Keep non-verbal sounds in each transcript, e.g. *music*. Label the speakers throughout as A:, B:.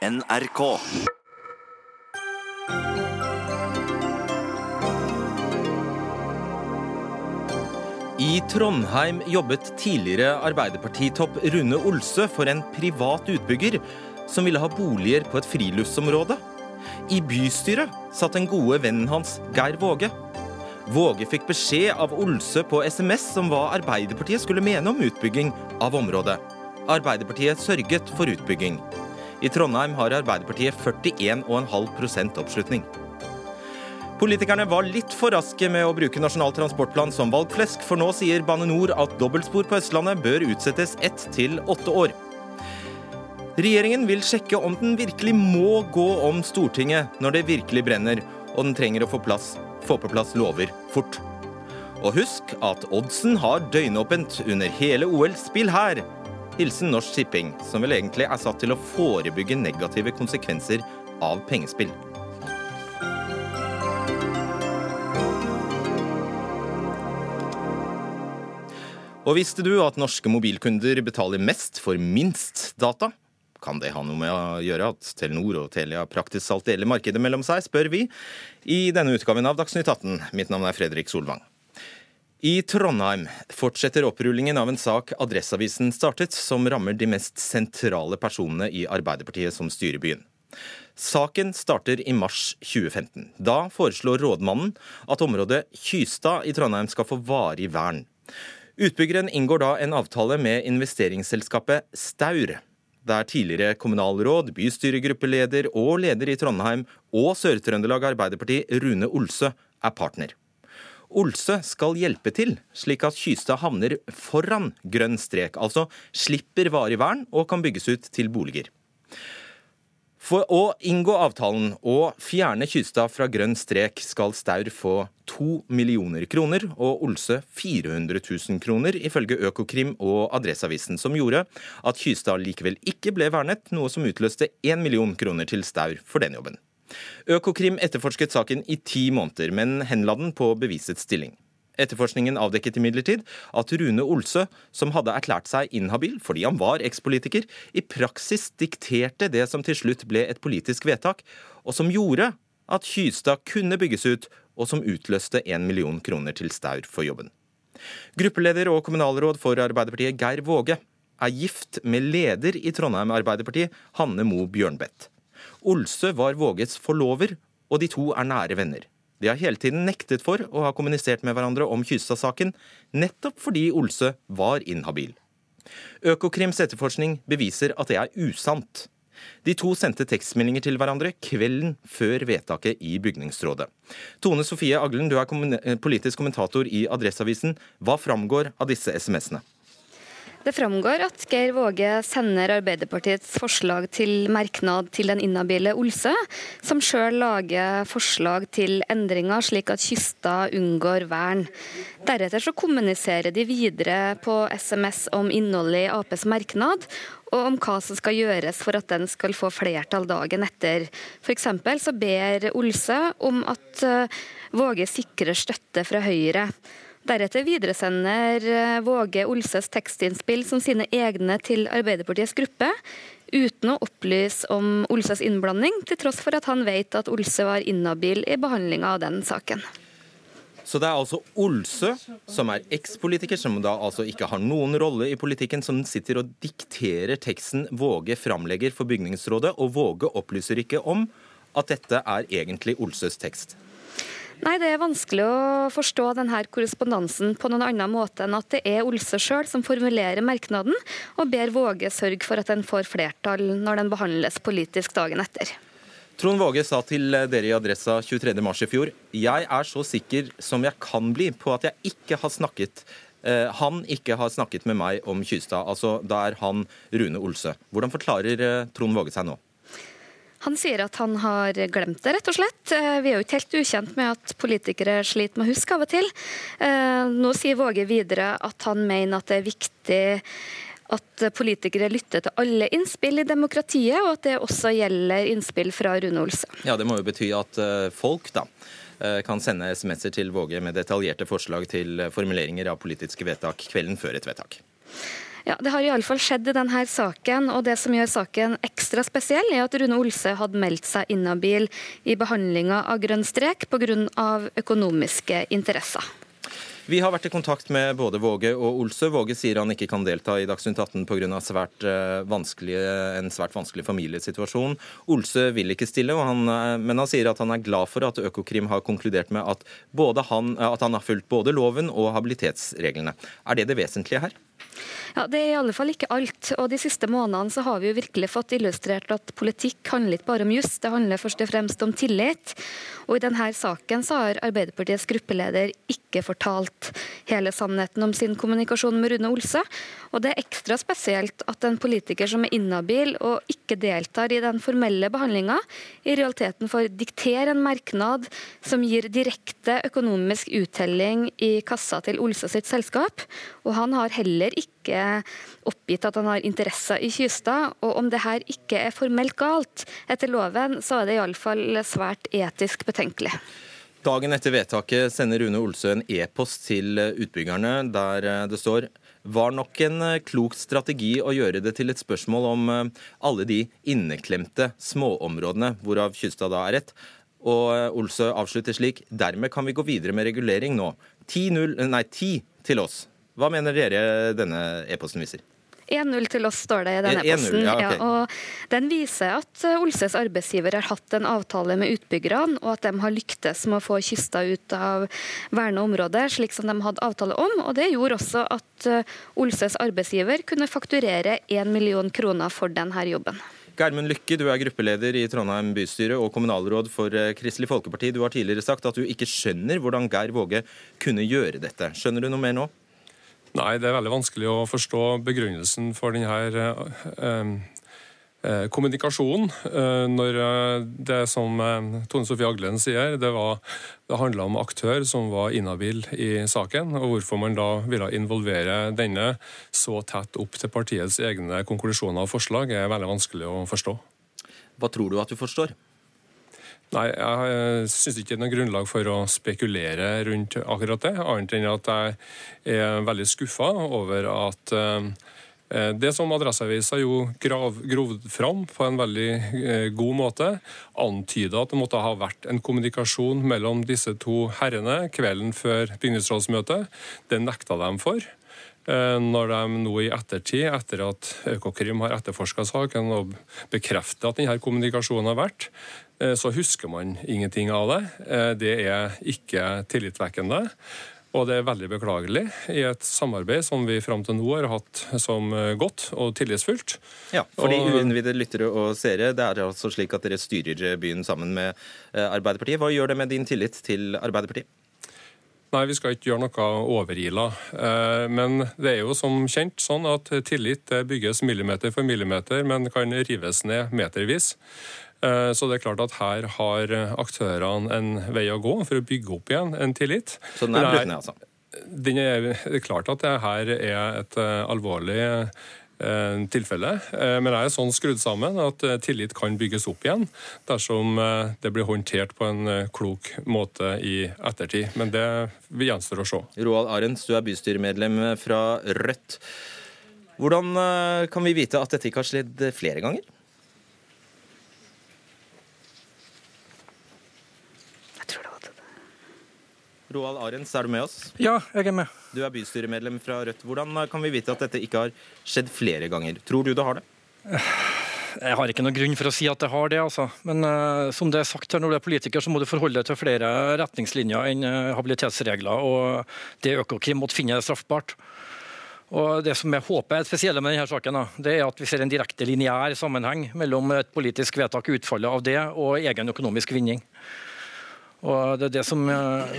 A: NRK.
B: I Trondheim jobbet tidligere Arbeiderpartitopp Rune Olsø for en privat utbygger som ville ha boliger på et friluftsområde. I bystyret satt den gode vennen hans Geir Våge. Våge fikk beskjed av Olsø på SMS om hva Arbeiderpartiet skulle mene om utbygging av området. Arbeiderpartiet sørget for utbygging. I Trondheim har Arbeiderpartiet 41,5% oppslutning. Politikerne var litt for raske med å bruke Nasjonal transportplan som valgflesk, for nå sier Bane NOR at dobbeltspor på Østlandet bør utsettes ett til åtte år. Regjeringen vil sjekke om den virkelig må gå om Stortinget når det virkelig brenner, og den trenger å få, plass, få på plass lover fort. Og husk at oddsen har døgnåpent under hele OL. Spill her! Hilsen Norsk Tipping, som vel egentlig er satt til å forebygge negative konsekvenser av pengespill. Og visste du at norske mobilkunder betaler mest for minst data? Kan det ha noe med å gjøre at Telenor og Telia praktisk talt deler markedet mellom seg, spør vi i denne utgaven av Dagsnytt 18. Mitt navn er Fredrik Solvang. I Trondheim fortsetter opprullingen av en sak Adresseavisen startet, som rammer de mest sentrale personene i Arbeiderpartiet som styrer byen. Saken starter i mars 2015. Da foreslår rådmannen at området Kystad i Trondheim skal få varig vern. Utbyggeren inngår da en avtale med investeringsselskapet Staur, der tidligere kommunalråd, bystyregruppeleder og leder i Trondheim og Sør-Trøndelag Arbeiderparti Rune Olsø er partner. Olsø skal hjelpe til, slik at Kystad havner foran grønn strek, altså slipper varig vern og kan bygges ut til boliger. For å inngå avtalen og fjerne Kystad fra grønn strek skal Staur få 2 millioner kroner og Olse 400 000 kroner, ifølge Økokrim og Adresseavisen, som gjorde at Kystad likevel ikke ble vernet, noe som utløste 1 million kroner til Staur for den jobben. Økokrim etterforsket saken i ti måneder, men henla den på bevisets stilling. Etterforskningen avdekket imidlertid at Rune Olsø, som hadde erklært seg inhabil fordi han var ekspolitiker, i praksis dikterte det som til slutt ble et politisk vedtak, og som gjorde at Kystad kunne bygges ut, og som utløste én million kroner til Staur for jobben. Gruppeleder og kommunalråd for Arbeiderpartiet Geir Våge er gift med leder i Trondheim Arbeiderparti, Hanne Mo Bjørnbeth. Olsø var Våges forlover, og de to er nære venner. De har hele tiden nektet for å ha kommunisert med hverandre om Kystad-saken, nettopp fordi Olsø var inhabil. Økokrims etterforskning beviser at det er usant. De to sendte tekstmeldinger til hverandre kvelden før vedtaket i bygningsrådet. Tone Sofie Aglen, du er politisk kommentator i Adresseavisen. Hva framgår av disse SMS-ene?
C: Det framgår at Geir Våge sender Arbeiderpartiets forslag til merknad til den inhabile Olse, som sjøl lager forslag til endringer slik at kysta unngår vern. Deretter så kommuniserer de videre på SMS om innholdet i Aps merknad, og om hva som skal gjøres for at den skal få flertall dagen etter. F.eks. så ber Olse om at eh, Våge sikrer støtte fra Høyre. Deretter videresender eh, Våge Olses tekstinnspill som sine egne til Arbeiderpartiets gruppe, uten å opplyse om Olses innblanding, til tross for at han vet at Olse var inhabil i behandlinga av den saken.
B: Så det er altså Olse, som er ekspolitiker, som da altså ikke har noen rolle i politikken, som sitter og dikterer teksten Våge framlegger for bygningsrådet, og Våge opplyser ikke om at dette er egentlig Olses tekst.
C: Nei, Det er vanskelig å forstå denne korrespondansen på noen annen måte enn at det er Olse sjøl som formulerer merknaden, og ber Våge sørge for at den får flertall når den behandles politisk dagen etter.
B: Trond Våge sa til dere i Adressa 23.3 i fjor jeg er så sikker som jeg kan bli på at jeg ikke har snakket eh, han ikke har snakket med meg om Kystad. Altså, da er han Rune Olse. Hvordan forklarer eh, Trond Våge seg nå?
C: Han sier at han har glemt det, rett og slett. Eh, vi er jo ikke helt ukjent med at politikere sliter med å huske av og til. Eh, nå sier Våge videre at han mener at det er viktig at politikere lytter til alle innspill i demokratiet, og at det også gjelder innspill fra Rune Olse.
B: Ja, Det må jo bety at eh, folk da, kan sende SMS-er til Våge med detaljerte forslag til formuleringer av politiske vedtak kvelden før et vedtak.
C: Ja, Det har iallfall skjedd i denne saken, og det som gjør saken ekstra spesiell, er at Rune Olse hadde meldt seg inhabil i behandlinga av grønn strek pga. økonomiske interesser.
B: Vi har vært i kontakt med både Våge og Olsø. Våge sier han ikke kan delta i Dagsnytt 18 pga. Svært en svært vanskelig familiesituasjon. Olsø vil ikke stille, han, men han sier at han er glad for at Økokrim har konkludert med at, han, at han har fulgt både loven og habilitetsreglene. Er det det vesentlige her?
C: Ja, Det er i alle fall ikke alt. og De siste månedene så har vi jo virkelig fått illustrert at politikk handler ikke bare om juss, det handler først og fremst om tillit. Og I denne saken så har Arbeiderpartiets gruppeleder ikke fortalt hele sannheten om sin kommunikasjon med Rune Olse. Og Det er ekstra spesielt at en politiker som er inhabil og ikke deltar i den formelle behandlinga, i realiteten får diktere en merknad som gir direkte økonomisk uttelling i kassa til Olse sitt selskap. Og han har heller ikke oppgitt at han har interesser i Kystad. Og om det her ikke er formelt galt etter loven, så er det iallfall svært etisk betenkelig.
B: Dagen etter vedtaket sender Rune Olsø en e-post til utbyggerne der det står var nok en klok strategi å gjøre det til et spørsmål om alle de inneklemte småområdene, hvorav Kystad da er ett. Og Olsø avslutter slik dermed kan vi gå videre med regulering nå. 10 til oss. Hva mener dere denne e-posten viser?
C: 1-0 til oss, står det i denne e-posten. Ja, okay. ja, og den viser at Olses arbeidsgiver har hatt en avtale med utbyggerne, og at de har lyktes med å få kysta ut av verna områder, slik som de hadde avtale om. Og Det gjorde også at Olses arbeidsgiver kunne fakturere 1 million kroner for denne jobben.
B: Gjermund Lykke, du er gruppeleder i Trondheim bystyre og kommunalråd for Kristelig Folkeparti. Du har tidligere sagt at du ikke skjønner hvordan Geir Våge kunne gjøre dette. Skjønner du noe mer nå?
A: Nei, det er veldig vanskelig å forstå begrunnelsen for denne eh, eh, kommunikasjonen. Eh, når det som Tone Sofie Aglen sier, det, var, det handla om aktør som var inhabil i saken. og Hvorfor man da ville involvere denne så tett opp til partiets egne konklusjoner og forslag, er veldig vanskelig å forstå.
B: Hva tror du at du forstår?
A: Nei, jeg syns ikke det er noe grunnlag for å spekulere rundt akkurat det, annet enn at jeg er veldig skuffa over at eh, det som Adresseavisa jo grovd fram på en veldig eh, god måte, antyda at det måtte ha vært en kommunikasjon mellom disse to herrene kvelden før bygningsrådsmøtet. Det nekta de for. Eh, når de nå i ettertid, etter at Økokrim har etterforska saken og bekrefter at denne kommunikasjonen har vært, Eh, så husker man ingenting av det. Eh, det er ikke tillitvekkende. Og det er veldig beklagelig i et samarbeid som vi fram til nå har hatt som eh, godt og tillitsfullt.
B: Ja, For de uinnvidde lyttere og seere, det er altså slik at dere styrer byen sammen med Arbeiderpartiet. Hva gjør det med din tillit til Arbeiderpartiet?
A: Nei, vi skal ikke gjøre noe overila. Men det er jo som kjent sånn at tillit bygges millimeter for millimeter, men kan rives ned metervis. Eh, så det er klart at her har aktørene en vei å gå for å bygge opp igjen en tillit.
B: Så den er brutt ned, altså?
A: Det er klart at det her er et eh, alvorlig eh, tilfelle. Men jeg er sånn skrudd sammen at tillit kan bygges opp igjen dersom det blir håndtert på en klok måte i ettertid. Men det gjenstår å se.
B: Roald Arends, du er bystyremedlem fra Rødt. Hvordan kan vi vite at dette ikke har skjedd flere ganger? Roald Arends, er du med oss?
D: Ja, jeg er med.
B: Du er bystyremedlem fra Rødt. Hvordan kan vi vite at dette ikke har skjedd flere ganger? Tror du det har det?
D: Jeg har ikke noen grunn for å si at det har det. altså. Men uh, som det er sagt her, når du er politiker, så må du forholde deg til flere retningslinjer enn uh, habilitetsregler. Og det Økokrim måtte finne er straffbart. Og Det som jeg håper er spesielle med denne saken, da, det er at vi ser en direkte lineær sammenheng mellom et politisk vedtak, utfallet av det, og egen økonomisk vinning. Og det er det som
B: eh,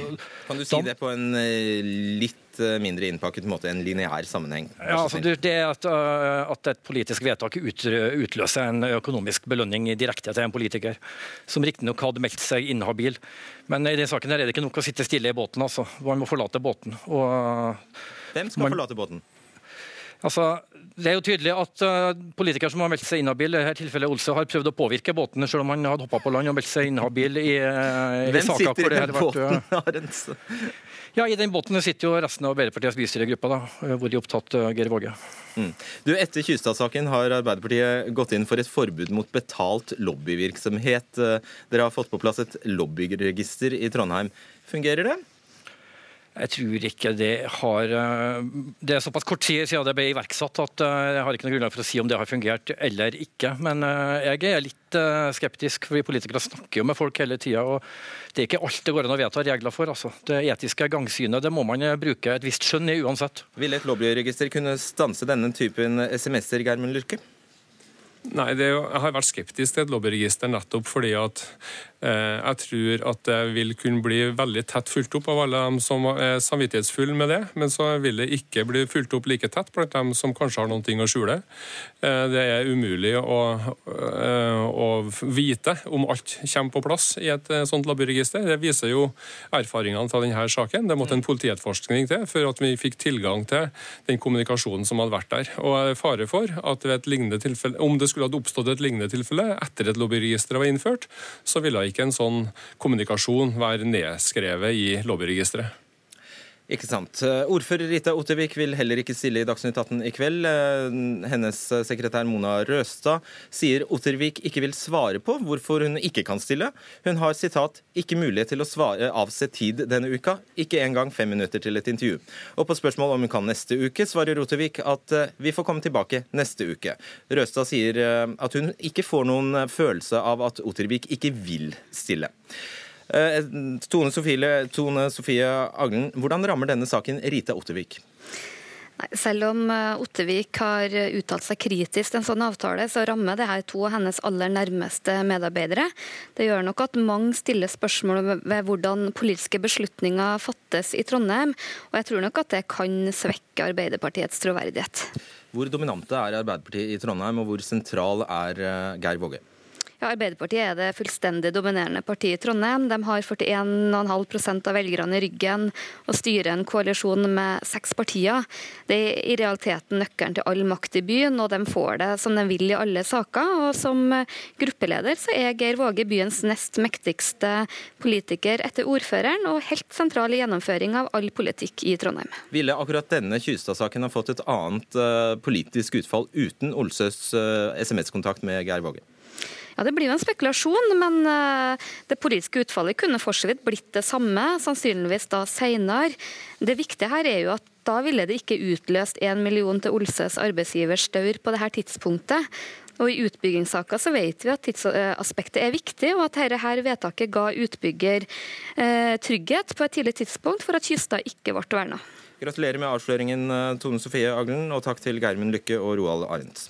B: Kan du si det på en eh, litt eh, mindre innpakket måte, en lineær sammenheng?
D: Ja, altså det at, at, et politisk vedtak utløser en økonomisk belønning direkte til en politiker, som riktignok hadde meldt seg inhabil. Men i denne saken er det ikke nok å sitte stille i båten. altså. Man må forlate båten. Og
B: Hvem skal man, forlate båten?
D: Altså, det er jo tydelig at uh, Politikere som har meldt seg inhabil, i dette tilfellet Olse, har prøvd å påvirke båten, selv om han hadde hoppa på land og meldt seg inhabil i, uh,
B: i saker hvor det har vært uh,
D: Ja, I den båten sitter jo resten av Arbeiderpartiets bystyregruppa, da, hvor de er opptatt Geir Våge.
B: Mm. Du, Etter Kystad-saken har Arbeiderpartiet gått inn for et forbud mot betalt lobbyvirksomhet. Dere har fått på plass et lobbyregister i Trondheim. Fungerer det?
D: Jeg tror ikke det har eh, Det er såpass kort tid siden det ble iverksatt at eh, jeg har ikke noe grunnlag for å si om det har fungert eller ikke. Men eh, jeg er litt skeptisk, for vi politikere snakker jo med folk hele tida. Og det er ikke alt det går an å vedta regler for. Altså. Det etiske gangsynet det må man bruke et visst skjønn i uansett.
B: Vil et lobbyregister kunne stanse denne typen SMS-er, Germund Lurke?
A: Nei, jo, Jeg har vært skeptisk til et lobbyregister nettopp fordi at eh, jeg tror at det vil kunne bli veldig tett fulgt opp av alle dem som er samvittighetsfulle med det, men så vil det ikke bli fulgt opp like tett blant dem som kanskje har noen ting å skjule. Eh, det er umulig å, eh, å, vite om alt kommer på plass i et eh, sånt lobbyregister. Det viser jo erfaringene fra denne saken. Det måtte en politietterforskning til for at vi fikk tilgang til den kommunikasjonen som hadde vært der. Og jeg er fare for at ved et lignende tilfelle, om det skulle ha oppstått et lignende tilfelle etter at lobbyregisteret var innført, så ville ikke en sånn kommunikasjon være nedskrevet i lobbyregisteret.
B: Ikke sant. Eh, ordfører Rita Ottervik vil heller ikke stille i Dagsnytt 18 i kveld. Eh, hennes eh, sekretær Mona Røstad sier Ottervik ikke vil svare på hvorfor hun ikke kan stille. Hun har sitat, 'ikke mulighet til å svare avse tid denne uka', ikke engang fem minutter til et intervju. Og på spørsmål om hun kan neste uke, svarer Ottervik at 'vi får komme tilbake neste uke'. Røstad sier at hun ikke får noen følelse av at Ottervik ikke vil stille. Eh, Tone Sofie, Tone Sofie Aglen, hvordan rammer denne saken Rita Ottervik?
C: Selv om eh, Ottevik har uttalt seg kritisk til en sånn avtale, så rammer det her to av hennes aller nærmeste medarbeidere. Det gjør nok at mange stiller spørsmål ved hvordan politiske beslutninger fattes i Trondheim, og jeg tror nok at det kan svekke Arbeiderpartiets troverdighet.
B: Hvor dominante er Arbeiderpartiet i Trondheim, og hvor sentral er eh, Geir Våge?
C: Ja, Arbeiderpartiet er det fullstendig dominerende partiet i Trondheim. De har 41,5 av velgerne i ryggen og styrer en koalisjon med seks partier. Det er i realiteten nøkkelen til all makt i byen, og de får det som de vil i alle saker. Og Som gruppeleder så er Geir Våge byens nest mektigste politiker etter ordføreren, og helt sentral i gjennomføring av all politikk i Trondheim.
B: Ville akkurat denne Kystad-saken ha fått et annet uh, politisk utfall uten Olsøs uh, SMS-kontakt med Geir Våge?
C: Ja, Det blir jo en spekulasjon, men eh, det politiske utfallet kunne for så vidt blitt det samme, sannsynligvis da senere. Det viktige her er jo at da ville det ikke utløst en million til Olses arbeidsgiver Staur på dette tidspunktet. Og I utbyggingssaker så vet vi at tidsaspektet er viktig, og at dette vedtaket ga utbygger eh, trygghet på et tidlig tidspunkt for at kysta ikke ble verna.
B: Gratulerer med avsløringen, eh, Tone Sofie Aglen, og takk til Geirmund Lykke og Roald Arendt.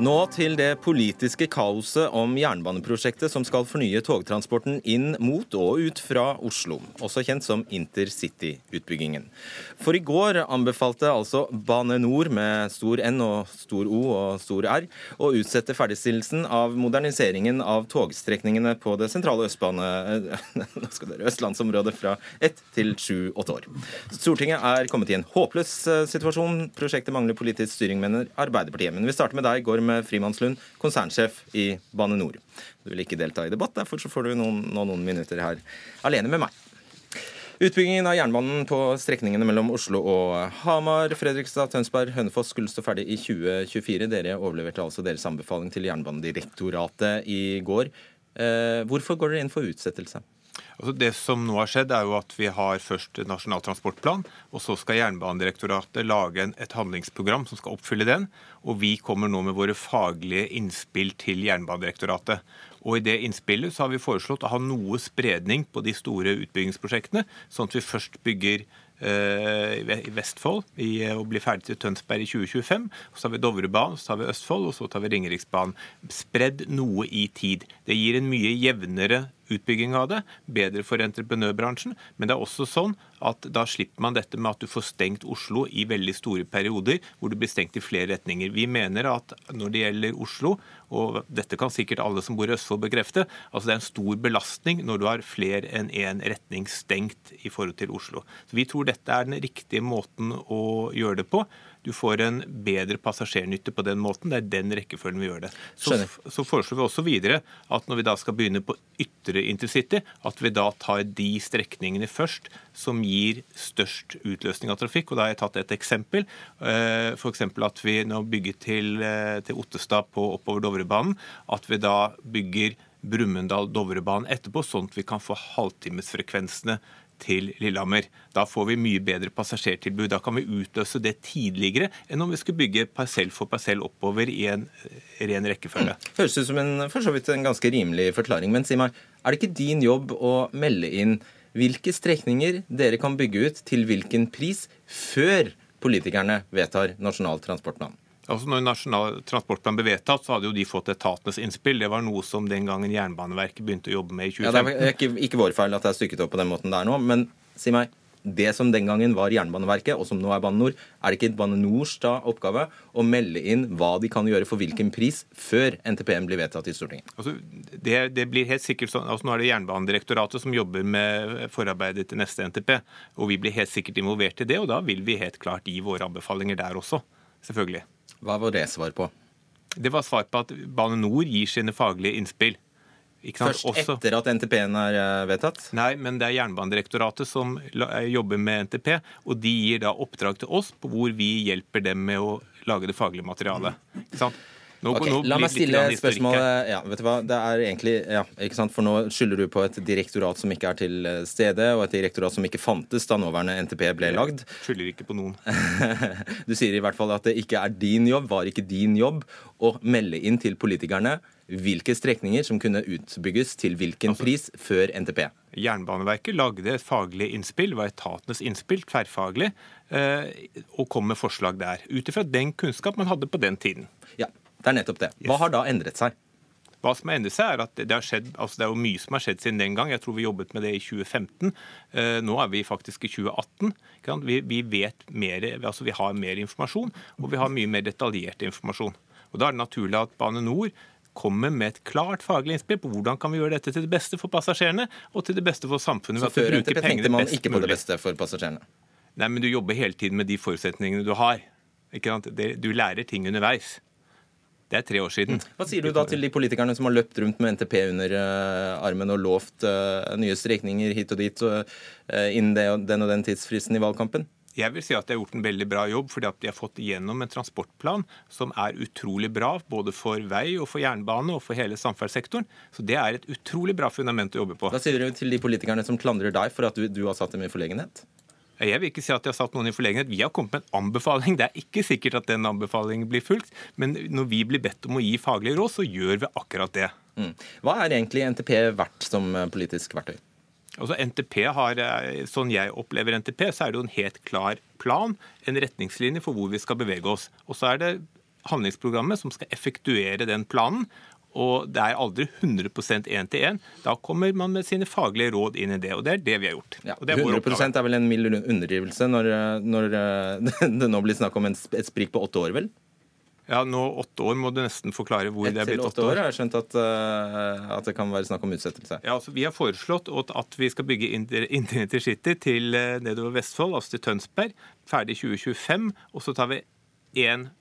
B: Nå til det politiske kaoset om jernbaneprosjektet som skal fornye togtransporten inn mot og ut fra Oslo, også kjent som intercity-utbyggingen. For i går anbefalte altså Bane Nor med stor N og stor O og stor R å utsette ferdigstillelsen av moderniseringen av togstrekningene på det sentrale Østbane, *laughs* dere, østlandsområdet fra ett til sju-åtte år. Stortinget er kommet i en håpløs eh, situasjon. Prosjektet mangler politisk styring, mener Arbeiderpartiet. Men vi starter med deg, Gorm Frimannslund, konsernsjef i Bane NOR. Du vil ikke delta i debatt, derfor så får du noen, noen minutter her alene med meg. Utbyggingen av jernbanen på strekningene mellom Oslo og Hamar, Fredrikstad, Tønsberg, Hønefoss skulle stå ferdig i 2024. Dere overleverte altså deres anbefaling til Jernbanedirektoratet i går. Eh, hvorfor går dere inn for utsettelse?
E: Altså det som nå har skjedd, er jo at vi har først Nasjonal transportplan, og så skal Jernbanedirektoratet lage et handlingsprogram som skal oppfylle den. Og vi kommer nå med våre faglige innspill til Jernbanedirektoratet. Og I det innspillet så har vi foreslått å ha noe spredning på de store utbyggingsprosjektene, sånn at vi først bygger Eh, i Vestfold i, og blir ferdig til Tønsberg i 2025. Så har vi Dovrebanen, så tar vi Østfold, og så tar vi Ringeriksbanen. Spredd noe i tid. Det gir en mye jevnere utbygging av det, bedre for entreprenørbransjen. Men det er også sånn at da slipper man dette med at du får stengt Oslo i veldig store perioder, hvor du blir stengt i flere retninger. Vi mener at når det gjelder Oslo, og dette kan sikkert alle som bor i Østfold bekrefte, altså det er en stor belastning når du har flere enn én retning stengt i forhold til Oslo. Så Vi tror dette er den riktige måten å gjøre det på. Du får en bedre passasjernytte på den måten. Det er den rekkefølgen vi gjør det. Så, så, foreslår vi også videre at når vi da skal begynne på ytre intercity, at vi da tar de strekningene først som gir størst utløsning av trafikk. Og Da har jeg tatt et eksempel. Eh, F.eks. at vi nå bygger til, eh, til Ottestad på oppover Dovrebanen. At vi da bygger Brumunddal-Dovrebanen etterpå, sånn at vi kan få halvtimesfrekvensene til Lillehammer. Da får vi mye bedre passasjertilbud. Da kan vi utløse det tidligere enn om vi skulle bygge parsell for parsell oppover i en eh, ren rekkefølge.
B: Mm. Høres ut som en, for så vidt en ganske rimelig forklaring. Men si meg, er det ikke din jobb å melde inn hvilke strekninger dere kan bygge ut til hvilken pris før politikerne vedtar Nasjonal transportplan?
E: Altså når Nasjonal transportplan ble vedtatt, så hadde jo de fått etatenes innspill. Det var noe som den gangen Jernbaneverket begynte å jobbe med i 2015.
B: Ja, Det er ikke, ikke vår feil at det er stykket opp på den måten det er nå, men si meg, det som den gangen var Jernbaneverket, og som nå er Bane NOR, er det ikke Bane NORs da oppgave å melde inn hva de kan gjøre for hvilken pris før NTP-en blir vedtatt i Stortinget?
E: Altså, det, det, blir helt sikkert sånn, altså Nå er det Jernbanedirektoratet som jobber med forarbeidet til neste NTP, og vi blir helt sikkert involvert i det, og da vil vi helt klart gi våre anbefalinger der også. Selvfølgelig.
B: Hva var det svar på?
E: Det var svar på at Bane NOR gir sine faglige innspill.
B: Først Også. etter at NTP-en er eh, vedtatt?
E: Nei, men det er Jernbanedirektoratet som eh, jobber med NTP. Og de gir da oppdrag til oss på hvor vi hjelper dem med å lage det faglige materialet. Ikke sant?
B: Nå, okay, nå la meg stille spørsmålet ja, vet du hva, det er egentlig, ja, ikke sant, For nå skylder du på et direktorat som ikke er til eh, stede, og et direktorat som ikke fantes da nåværende NTP ble lagd.
E: Skylder ikke på noen. *laughs*
B: du sier i hvert fall at det ikke er din jobb, var ikke din jobb, å melde inn til politikerne hvilke strekninger som kunne utbygges til hvilken altså, pris før NTP.
E: Jernbaneverket lagde et faglig innspill, var etatenes innspill, tverrfaglig, eh, og kom med forslag der. Ut ifra den kunnskap man hadde på den tiden.
B: Ja, det er nettopp det. Hva har da endret seg?
E: Hva som har endret seg, er at det, har skjedd, altså det er jo mye som har skjedd siden den gang. Jeg tror vi jobbet med det i 2015. Eh, nå er vi faktisk i 2018. Vi, vi, vet mer, altså vi har mer informasjon, og vi har mye mer detaljert informasjon. Og Da er det naturlig at Bane NOR kommer med et klart faglig innspill på hvordan kan vi gjøre dette til det beste for passasjerene og til det beste for samfunnet.
B: Så før NTP tenkte man ikke på det beste for passasjerene?
E: Nei, men du jobber hele tiden med de forutsetningene du har. Du lærer ting underveis. Det er tre år siden.
B: Hva sier du da til de politikerne som har løpt rundt med NTP under uh, armen og lovt uh, nye strekninger hit og dit uh, innen den og den tidsfristen i valgkampen?
E: Jeg vil si at de har gjort en veldig bra jobb, fordi at de har fått igjennom en transportplan som er utrolig bra, både for vei og for jernbane og for hele samferdselssektoren. Så det er et utrolig bra fundament å jobbe på.
B: Hva sier du til de politikerne som klandrer deg for at du, du har satt dem i forlegenhet?
E: Jeg vil ikke si at de har satt noen i forlegenhet. Vi har kommet med en anbefaling. Det er ikke sikkert at den anbefalingen blir fulgt, men når vi blir bedt om å gi faglige råd, så gjør vi akkurat det.
B: Mm. Hva er egentlig NTP verdt som eh, politisk verktøy?
E: Altså NTP har, eh, Sånn jeg opplever NTP, så er det jo en helt klar plan, en retningslinje for hvor vi skal bevege oss. Og så er det handlingsprogrammet som skal effektuere den planen og det er aldri 100% én til én. Da kommer man med sine faglige råd inn i det, og det er det vi har gjort.
B: Ja, 100% er vel en mild underdrivelse når, når, *laughs* det nå blir snakk om et sprik på åtte år, vel?
E: Ja, nå åtte år må du nesten forklare hvor det er blitt åtte år.
B: år har skjønt at, uh, at, det kan være snakk om utsettelse.
E: Ja, altså Vi har foreslått at vi skal bygge intercity til uh, nedover Vestfold, altså til Tønsberg, ferdig 2025. Og så tar vi én Eh,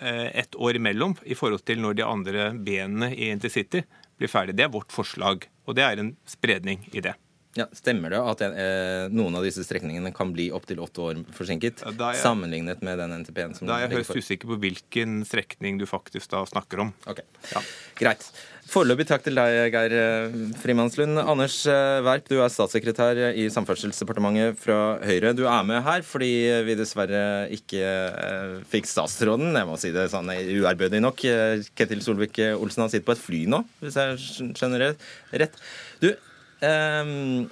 E: ett år imellom i forhold til når de andre benene i intercity blir ferdig. Det er vårt forslag, og det er en spredning i det.
B: Ja, Stemmer det at eh, noen av disse strekningene kan bli opptil åtte år forsinket? Ja, jeg, sammenlignet med den NTP-en som
E: Da er jeg høyst usikker på hvilken strekning du faktisk da snakker om.
B: Ok, ja. Greit. Foreløpig takk til deg, Geir eh, Frimannslund. Anders eh, Werp, du er statssekretær i Samferdselsdepartementet fra Høyre. Du er med her fordi vi dessverre ikke eh, fikk statsråden. Jeg må si det sånn uærbødig nok. Ketil Solvik-Olsen har sittet på et fly nå, hvis jeg skjønner rett. Du, Um,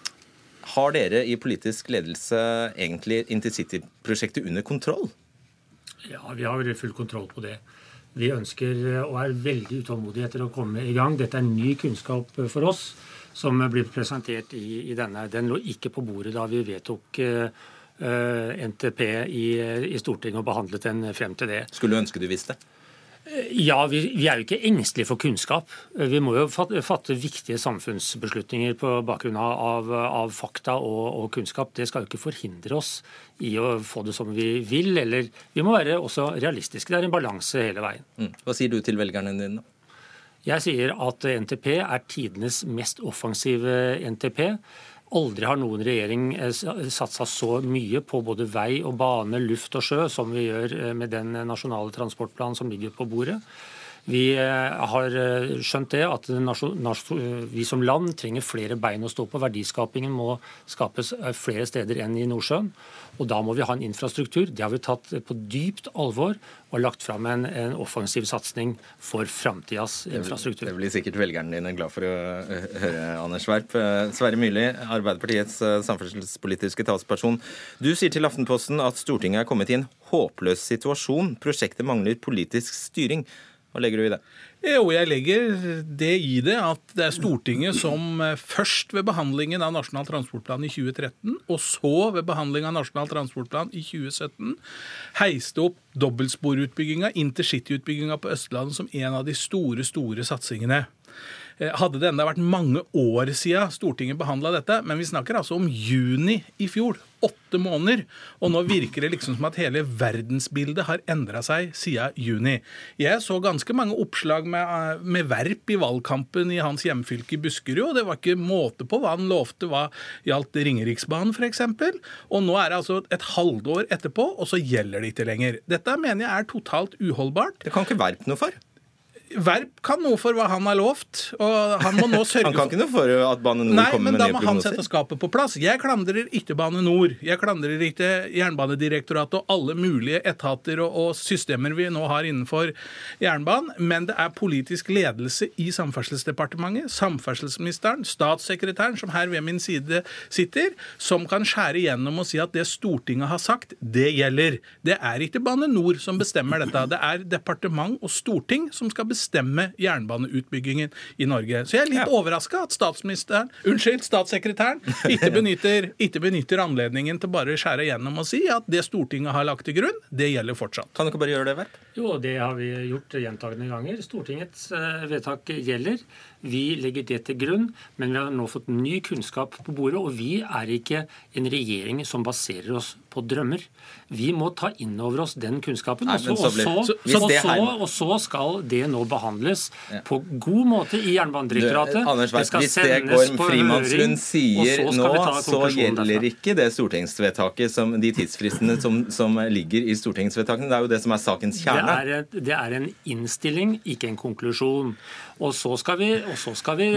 B: har dere i politisk ledelse egentlig intercityprosjektet under kontroll?
F: Ja, vi har full kontroll på det. Vi ønsker og er veldig utålmodige etter å komme i gang. Dette er ny kunnskap for oss. som blir presentert i, i denne. Den lå ikke på bordet da vi vedtok uh, NTP i, i, Stortinget og behandlet den frem til det.
B: Skulle ønske du visste?
F: Ja, vi, vi, er jo ikke engstelige for kunnskap. Vi må jo fatte, fatte viktige samfunnsbeslutninger på bakgrunn av, av fakta og, og, kunnskap. Det skal jo ikke forhindre oss i å få det som vi vil. Eller vi må være også realistiske. Det er en balanse hele veien.
B: Mm. Hva sier du til velgerne dine?
F: Jeg sier at NTP er tidenes mest offensive NTP. Aldri har noen regjering eh, satsa så mye på både vei og bane, luft og sjø som vi gjør eh, med den nasjonale transportplanen som ligger på bordet. Vi eh, har skjønt det at vi som land trenger flere bein å stå på. Verdiskapingen må skapes flere steder enn i Nordsjøen. Og Da må vi ha en infrastruktur. Det har vi tatt på dypt alvor og lagt fram en, en offensiv satsing for framtidas infrastruktur.
B: Det blir sikkert velgerne dine glad for å høre, Anders Werp. Eh, Sverre Myrli, Arbeiderpartiets eh, samferdselspolitiske talsperson. Du sier til Aftenposten at Stortinget er kommet i en håpløs situasjon. Prosjektet mangler politisk styring. Hva legger du i det?
G: Jo, jeg legger det i det at det er Stortinget som eh, først ved behandlingen av Nasjonal transportplan i 2013, og så ved behandling av Nasjonal transportplan i 2017, heiste opp dobbeltsporutbygginga, intercityutbygginga på Østlandet, som en av de store, store satsingene. Eh, hadde det enda vært mange år siden Stortinget behandla dette, men vi snakker altså om juni i fjor åtte måneder. Og nå virker det liksom som at hele verdensbildet har endra seg siden juni. Jeg så ganske mange oppslag med, med verp i valgkampen i hans hjemfylke Buskerud, og det var ikke måte på hva han lovte hva gjaldt Ringeriksbanen f.eks. Og nå er det altså et halvår etterpå, og så gjelder det ikke lenger. Dette mener jeg er totalt uholdbart.
B: Det kan ikke Verp noe for?
G: Verp kan noe for hva han har lovt. og Han må nå *laughs* sørge for...
B: Han kan ikke noe for at Bane Nor
G: Nei,
B: kommer med
G: nye prognoser? Nei, men da må han sette skapet på plass. Jeg klandrer ikke Bane Nor. Jeg klandrer ikke Jernbanedirektoratet og alle mulige etater og, og, systemer vi nå har innenfor jernbanen, men det er politisk ledelse i Samferdselsdepartementet, samferdselsministeren, statssekretæren, som her ved min side sitter, som kan skjære gjennom og si at det Stortinget har sagt, det gjelder. Det er ikke Bane Nor som bestemmer dette. Det er departement og storting som skal bestemme bestemme jernbaneutbyggingen i Norge. Så jeg er litt ja. overraska at statsministeren, unnskyld, statssekretæren ikke *laughs* benytter, ikke benytter anledningen til bare å skjære igjennom og si at det Stortinget har lagt til grunn, det gjelder fortsatt.
B: Kan dere bare gjøre det, Verp?
F: Jo, det har vi gjort gjentagende ganger. Stortingets eh, vedtak gjelder. Vi legger det til grunn, men vi har nå fått ny kunnskap på bordet. Og vi er ikke en regjering som baserer oss på drømmer. Vi må ta inn over oss den kunnskapen. Og så, og så, og så skal det nå behandles ja. på god måte i Jernbanedirektoratet.
B: Anders skal hvis det går Frimannsrund sier nå, så gjelder ikke det stortingsvedtaket som, de tidsfristene som, som, ligger i stortingsvedtakene. Det er jo det som er sakens kjerne.
F: Det er, et, det er en innstilling, ikke en konklusjon. Og så skal vi, så skal vi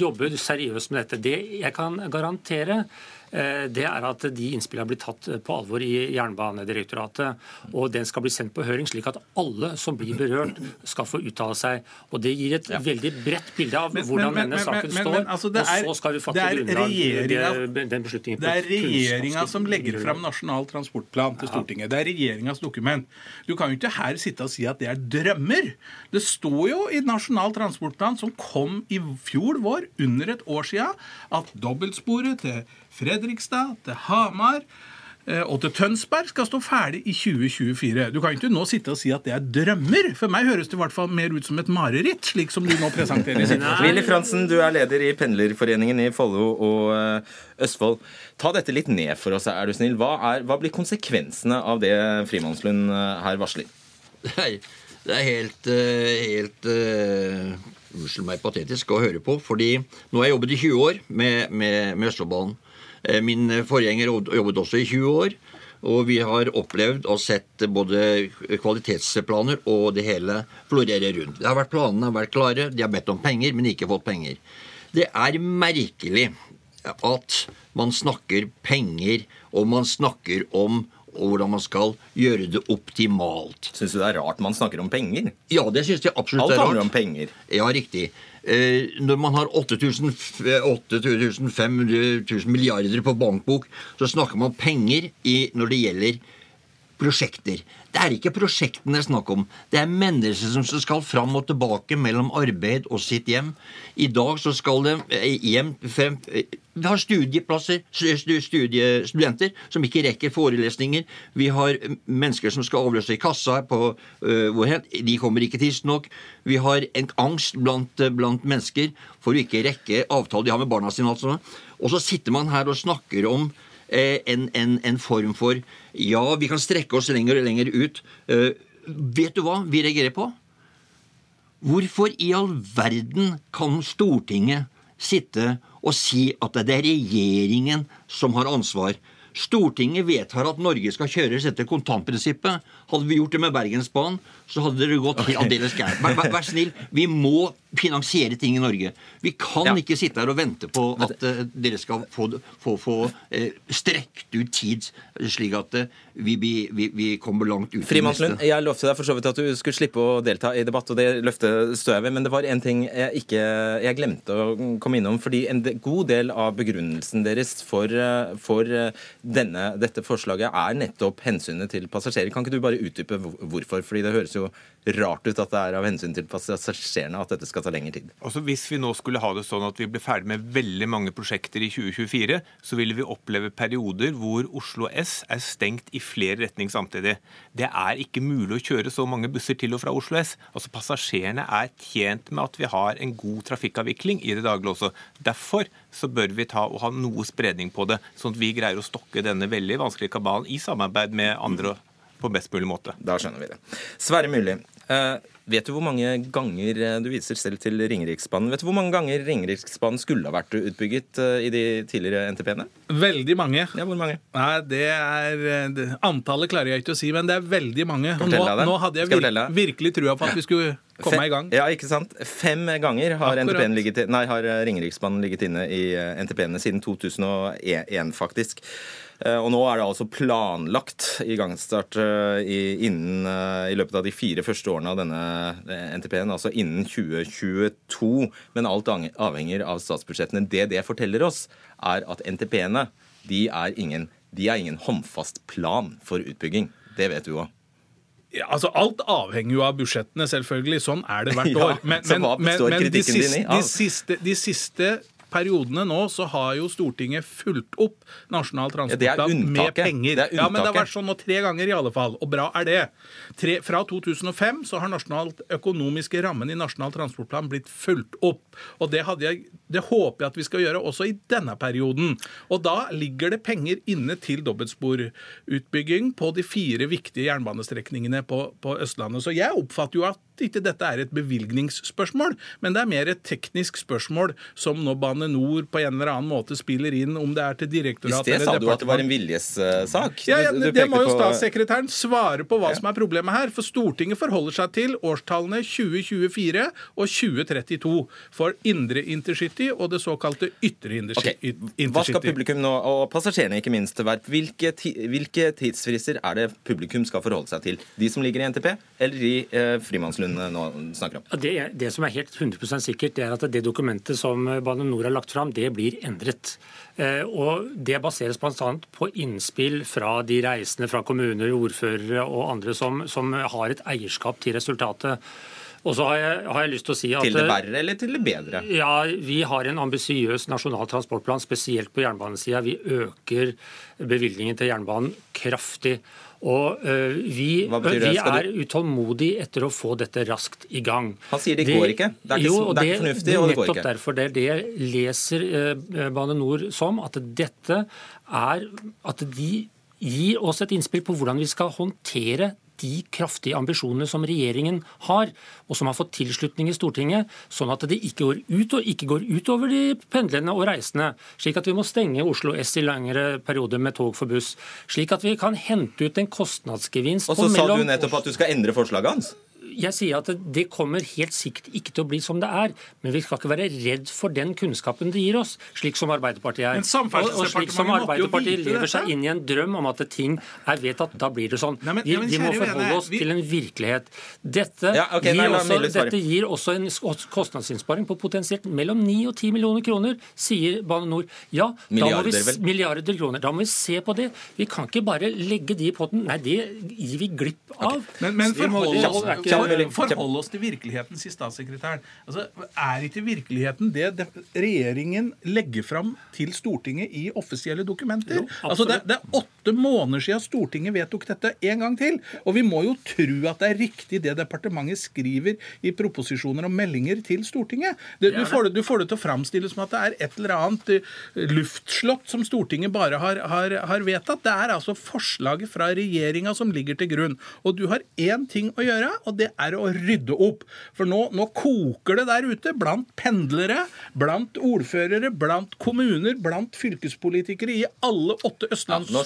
F: jobbe seriøst med dette. Det jeg kan garantere, Eh, det er at de innspillene blir tatt på alvor i Jernbanedirektoratet. Og den skal bli sendt på høring, slik at alle som blir berørt, skal få uttale seg. Og Det gir et ja. veldig bredt bilde av men, hvordan men, denne saken men, står. Altså er, og så skal vi fatte grunnlag den beslutningen.
G: Det er regjeringa som legger fram Nasjonal transportplan til Stortinget. Det er regjeringas dokument. Du kan jo ikke her sitte og si at det er drømmer. Det står jo i Nasjonal transportplan, som kom i fjor vår, under et år sia, at dobbeltsporet til Fredrikstad, til Hamar eh, og til Tønsberg skal stå ferdig i 2024. Du kan ikke nå sitte og si at det er drømmer. For meg høres det i hvert fall mer ut som et mareritt, slik som du nå presenterer. *laughs*
B: Willy Fransen, du er leder i Pendlerforeningen i Follo og eh, Østfold. Ta dette litt ned for oss, er du snill. Hva, er, hva blir konsekvensene av det Frimannslund eh, her varsler?
H: Nei, det er helt, helt Unnskyld meg, patetisk å høre på. fordi nå har jeg jobbet i 20 år med, med, med Østfoldbanen. Eh, min forgjenger jobbet også i 20 år. Og vi har opplevd og sett både kvalitetsplaner og det hele florere rundt. Det har vært Planene har vært klare, de har bedt om penger, men ikke fått penger. Det er merkelig at man snakker penger, og man snakker om hvordan man skal gjøre det optimalt.
B: Syns du det er rart man snakker om penger?
H: Ja, det syns jeg absolutt
B: Alt
H: er rart.
B: Alt handler om penger.
H: Ja, riktig. Eh, når man har 8500 milliarder på bankbok, så snakker man penger i, når det gjelder prosjekter. Det er ikke prosjektene det er snakk om. Det er mennesker som skal fram og tilbake mellom arbeid og sitt hjem. I dag så skal de eh, hjem frem eh, Vi har studieplasser, studiestudenter som ikke rekker forelesninger. Vi har mennesker som skal avløse i kassa på hvor De kommer ikke tidsnok. Vi har en angst blant, blant mennesker for å ikke rekke avtaler de har med barna sine. Altså. Og så sitter man her og snakker om Eh, en, en, en, form for Ja, vi kan strekke oss lenger og lenger ut. Eh, vet du hva vi reagerer på? Hvorfor i all verden kan Stortinget sitte og si at det er regjeringen som har ansvar? Stortinget vedtar at Norge skal kjøres etter kontantprinsippet. Hadde vi gjort det med Bergensbanen, så hadde det gått okay. aldeles gærent. Vær, vær, vær, snill, vi må finansiere ting i Norge. Vi kan ja. ikke sitte her og vente på at uh, dere skal få, få, få uh, strekt ut tid, slik at uh, vi, vi, vi, kommer langt ut.
B: Frimannslund, jeg lovte deg for så vidt at du skulle slippe å delta i debatt, og det løftet står jeg ved. Men det var en ting jeg, ikke, jeg glemte å komme innom. fordi en god del av begrunnelsen deres for, for denne, dette forslaget er nettopp hensynet til passasjerer. Kan ikke du bare utdype hvorfor? Fordi det høres jo rart ut at det er av hensyn til passasjerene at dette skal ta lengre tid.
E: Altså Hvis vi nå skulle ha det sånn at vi ble ferdig med veldig mange prosjekter i 2024, så ville vi oppleve perioder hvor Oslo S er stengt i flere retninger samtidig. Det er ikke mulig å kjøre så mange busser til og fra Oslo S. Altså Passasjerene er tjent med at vi har en god trafikkavvikling i det daglige også. Derfor så bør vi ta og ha noe spredning på det, sånn at vi greier å stokke denne veldig vanskelige kabalen i samarbeid med andre på best mulig måte.
B: Da skjønner vi det. Sverre Myrli, uh, vet du hvor mange ganger eh, du viser selv til Ringeriksbanen? Vet du hvor mange ganger Ringeriksbanen skulle ha vært utbygget uh, i de tidligere NTP-ene?
G: Veldig mange.
B: Ja, hvor mange?
G: Nei, det er det, Antallet klarer jeg ikke å si, men det er veldig mange.
B: Nå,
G: nå, hadde jeg vir virkelig trua på at vi skulle komme Fem, i gang.
B: Ja, ikke sant? Fem ganger har, ligget, nei, har Ringeriksbanen ligget inne i NTP-ene siden 2001, faktisk. Eh, og nå er det altså planlagt igangstart eh, i, innen, eh, i løpet av de fire første årene av denne NTP-en, altså innen 2022. Men alt avhenger av statsbudsjettene. Det det forteller oss, er at NTP-ene de er, ingen, de er ingen håndfast plan for utbygging. Det vet du òg.
G: Ja, altså Alt avhenger jo av budsjettene, selvfølgelig. Sånn er det hvert *laughs* år.
B: Men, men, men, men
G: de, siste, de, siste, de siste periodene nå så har jo Stortinget fulgt opp Nasjonal transportplan ja, med penger.
B: Det
G: ja, men det har vært sånn nå tre ganger i alle fall, og bra er det. Tre, fra 2005 så har nasjonalt økonomiske rammen i Nasjonal transportplan blitt fulgt opp. Og det, jeg, det, håper jeg at vi skal gjøre også i denne perioden. Og da ligger det penger inne til dobbeltsporutbygging på de fire viktige jernbanestrekningene på, på Østlandet. Så jeg oppfatter jo at ikke dette er et bevilgningsspørsmål, men det er mer et teknisk spørsmål som nå Bane Nor på en eller annen måte spiller inn, om det er til direktorat
B: eller departementet. I sted sa du at det var en viljessak.
G: Ja, ja det, det må jo statssekretæren svare på hva ja. som er problemet her. For Stortinget forholder seg til årstallene 2024 og 2032 for indre intercity og det såkalte ytre intercity.
B: Okay. Hva skal publikum nå, og passasjerene ikke minst, være? Hvilke, hvilke tidsfrister er det publikum skal forholde seg til? De som ligger i NTP, eller de eh, frimannslønn? Lund nå snakker om?
F: Det, det, som er helt 100 sikkert, det er at det dokumentet som Bane Nor har lagt fram, det blir endret. Eh, og Det baseres bl.a. på innspill fra de reisende, fra kommuner, ordførere og andre som, som har et eierskap til resultatet. Og så har jeg, har jeg, lyst Til å si at...
B: Til det verre eller til det bedre?
F: Ja, Vi har en ambisiøs nasjonal transportplan, spesielt på jernbanesida. Vi øker bevilgningen til jernbanen kraftig. Og uh, vi, vi er utålmodige etter å få dette raskt i gang.
B: Han sier det, det går ikke. Det er ikke, jo, det, er ikke fornuftig, og det går ikke.
F: Nettopp derfor. Det det leser uh, Bane Nor som, at dette er At de gir oss et innspill på hvordan vi skal håndtere de kraftige ambisjonene som regjeringen har, og som har fått tilslutning i Stortinget, sånn at det ikke går ut og ikke går utover de pendlende og reisende. Slik at vi må stenge Oslo S i lengre perioder med tog for buss. Slik at vi kan hente ut en kostnadsgevinst
B: Og så sa du nettopp at du skal endre forslaget hans?
F: Jeg sier at det kommer helt sikkert ikke til å bli som det er. Men vi skal ikke være redd for den kunnskapen det gir oss, slik som Arbeiderpartiet er.
G: Men
F: og, og slik som Arbeiderpartiet lever seg inn i en drøm om at ting er vedtatt, da blir det sånn.
G: Nei, men-
F: vi,
G: ja, men
F: vi må forholde oss
G: vi-
F: til en virkelighet. Dette,
B: Ja, okay,
F: gir,
B: nei,
F: også,
B: nei,
F: dette gir også en kostnadsinnsparing på potensielt mellom 9 og 10 millioner kroner, sier Bane NOR. Ja, da må vi,
B: Milliarder,
F: milliarder kroner. Da må vi se på det. Vi kan ikke bare legge de i potten. Nei, det gir vi glipp av.
G: Men, men
F: Vi
G: forhold, for, forhold oss til virkeligheten, sier statssekretæren. Altså, er ikke virkeligheten det, det regjeringen legger fram til Stortinget i offisielle dokumenter?
F: Jo,
G: altså, det, det er åtte måneder siden Stortinget vedtok dette en gang til. Og vi må jo tro at det er riktig det departementet skriver i proposisjoner og meldinger til Stortinget. Det, du, får det, du får det til å framstille som at det er et eller annet eh, luftslott som Stortinget bare har, har, har vedtatt. Det er altså forslaget fra regjeringa som ligger til grunn. Og du har én ting å gjøre, og det er å rydde opp. For nå, nå koker det der ute blant pendlere, blant ordførere, blant kommuner, blant fylkespolitikere i alle åtte
B: Ja, nå.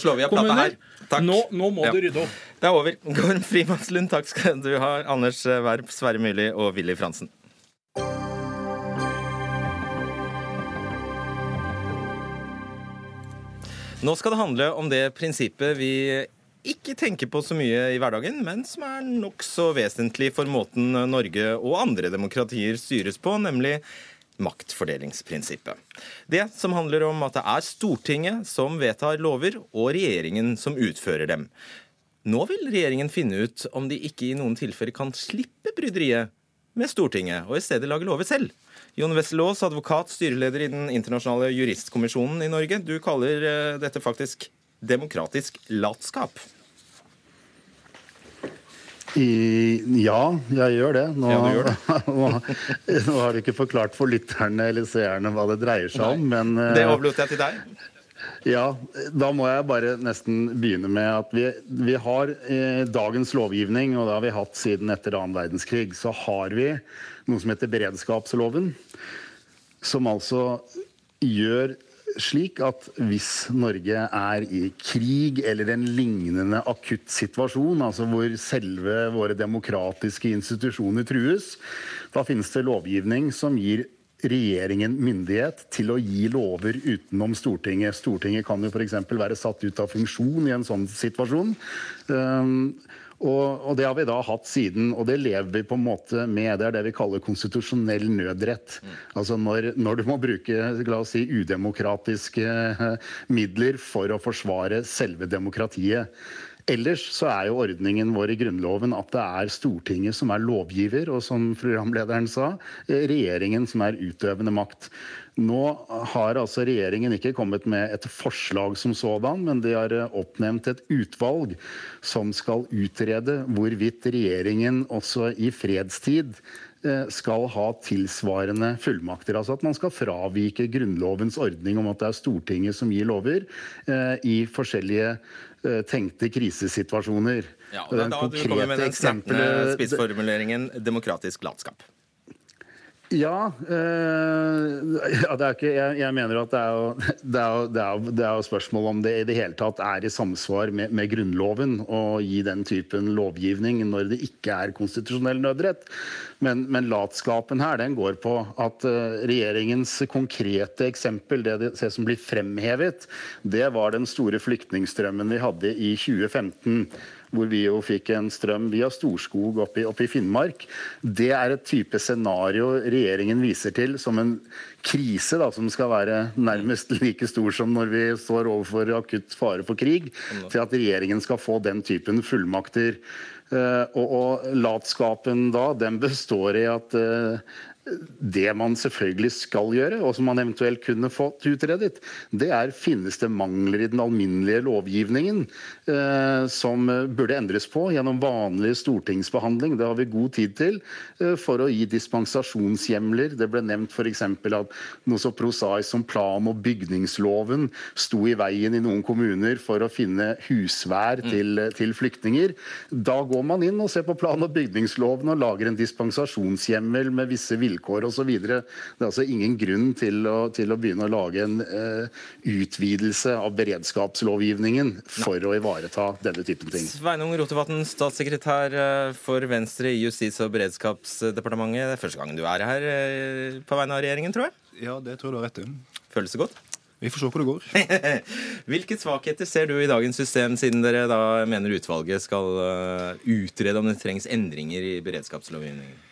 G: Nå, nå må
B: Ja.
G: du rydde opp.
B: Det er over. Gorm Frimannslund, takk skal du ha. Anders Werp, Sverre Myrli og Willy Fransen. Nå skal det handle om det prinsippet vi ikke tenker på så mye i hverdagen, men som er nokså vesentlig for måten Norge og andre demokratier styres på, nemlig maktfordelingsprinsippet. Det som handler om at det er Stortinget som vedtar lover, og regjeringen som utfører dem. Nå vil regjeringen finne ut om de ikke i noen tilfeller kan slippe bryderiet med Stortinget, og i stedet lage lover selv. Jon Wessel-Aas, advokat, styreleder i Den internasjonale juristkommisjonen i Norge. Du kaller eh, dette faktisk demokratisk latskap.
I: I, ja, jeg gjør det. Nå,
B: Ja, gjør det. *laughs*
I: nå, nå har du ikke forklart for lytterne eller seerne hva det dreier seg om, men eh,
B: Det overlot jeg til deg.
I: ja, da må jeg bare nesten begynne med at vi, vi har eh, dagens lovgivning, og det har vi hatt siden etter annen verdenskrig, så har vi noe som heter beredskapsloven, som altså gjør slik at hvis Norge er i krig eller en lignende akutt situasjon, altså hvor selve våre demokratiske institusjoner trues, da finnes det lovgivning som gir regjeringen myndighet til å gi lover utenom Stortinget. Stortinget kan jo f.eks. være satt ut av funksjon i en sånn situasjon. Um, og, og det har vi da hatt siden, og det lever vi på en måte med. Det er det vi kaller konstitusjonell nødrett. Altså når, når du må bruke la oss si, udemokratiske eh, midler for å forsvare selve demokratiet. Ellers så er jo ordningen vår i Grunnloven at det er Stortinget som er lovgiver, og som programlederen sa, eh, regjeringen som er utøvende makt. Nå har altså regjeringen ikke kommet med et forslag som sådan, men de har eh, oppnevnt et utvalg som skal utrede hvorvidt regjeringen også i fredstid skal ha tilsvarende fullmakter. Altså at man skal fravike Grunnlovens ordning om at det er Stortinget som gir lover eh, i forskjellige eh, tenkte krisesituasjoner.
B: Ja,
I: Og
B: og
I: den
B: da du kommer med den snertne spissformuleringen 'demokratisk latskap'.
I: Ja, øh, ja ikke, jeg, jeg mener at det er, jo, *laughs* det, er jo, det, er jo, det er jo spørsmål om det i det hele tatt er i samsvar med, med Grunnloven å gi den typen lovgivning når det ikke er konstitusjonell nødrett. Men, men latskapen her den går på at eh, regjeringens konkrete eksempel, det, det som blir fremhevet, det var den store flyktningstrømmen vi hadde i 2015 hvor vi jo fikk en strøm via Storskog oppe i, opp i Finnmark. Det er et type scenario regjeringen viser til som en krise da, som skal være nærmest like stor som når vi står overfor akutt fare for krig, til at regjeringen skal få den typen fullmakter. Eh, og, og latskapen da, den består i at eh, det man selvfølgelig skal gjøre, og som man eventuelt kunne fått utredet, det er finnes det mangler i den alminnelige lovgivningen eh, som eh, burde endres på gjennom vanlig stortingsbehandling. Det har vi god tid til eh, for å gi dispensasjonshjemler. Det ble nevnt f.eks. at noe så prosaisk som plan- og bygningsloven sto i veien i noen kommuner for å finne husvær til, til flyktninger. Da går man inn og ser på plan- og bygningsloven og lager en dispensasjonshjemmel med visse vilkår vilkår osv. Det er altså ingen grunn til å, til å begynne å lage en uh, utvidelse av beredskapslovgivningen for Nei. å ivareta denne typen ting.
B: Sveinung Rotevatn, statssekretær eh, for Venstre i Justis- og beredskapsdepartementet. Det er første gang du er her uh, på vegne av regjeringen, tror jeg?
J: Ja, det tror jeg du har rett i.
B: Føles det godt?
J: Vi får se hvor det går. *laughs*
B: Hvilke svakheter ser du i dagens system, siden dere da mener utvalget skal uh, utrede om det trengs endringer i beredskapslovgivningen?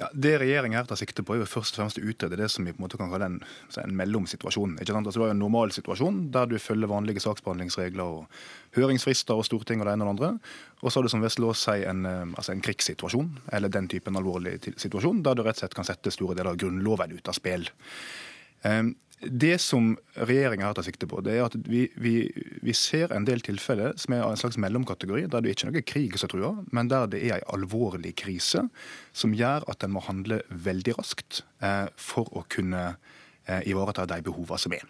J: Ja, Det regjeringa her tar sikte på, er jo først og fremst å utrede det som vi på en måte kan kalle en, en mellomsituasjon. Ikke sant? Altså, du har en normal situasjon der du følger vanlige saksbehandlingsregler og høringsfrister og storting og det ene og det andre. Og så har du som Vestlås sier en, eh, altså en krigssituasjon, eller den typen alvorlig situasjon, der du rett og slett kan sette store deler av Grunnloven ut av spill. Um, det som regjeringa har tatt sikte på, det er at vi, vi, vi, ser en del tilfeller som er av en slags mellomkategori, der det ikke er noe krig som truer, men der det er en alvorlig krise som gjør at en må handle veldig raskt eh, for å kunne eh, ivareta de behovene som er.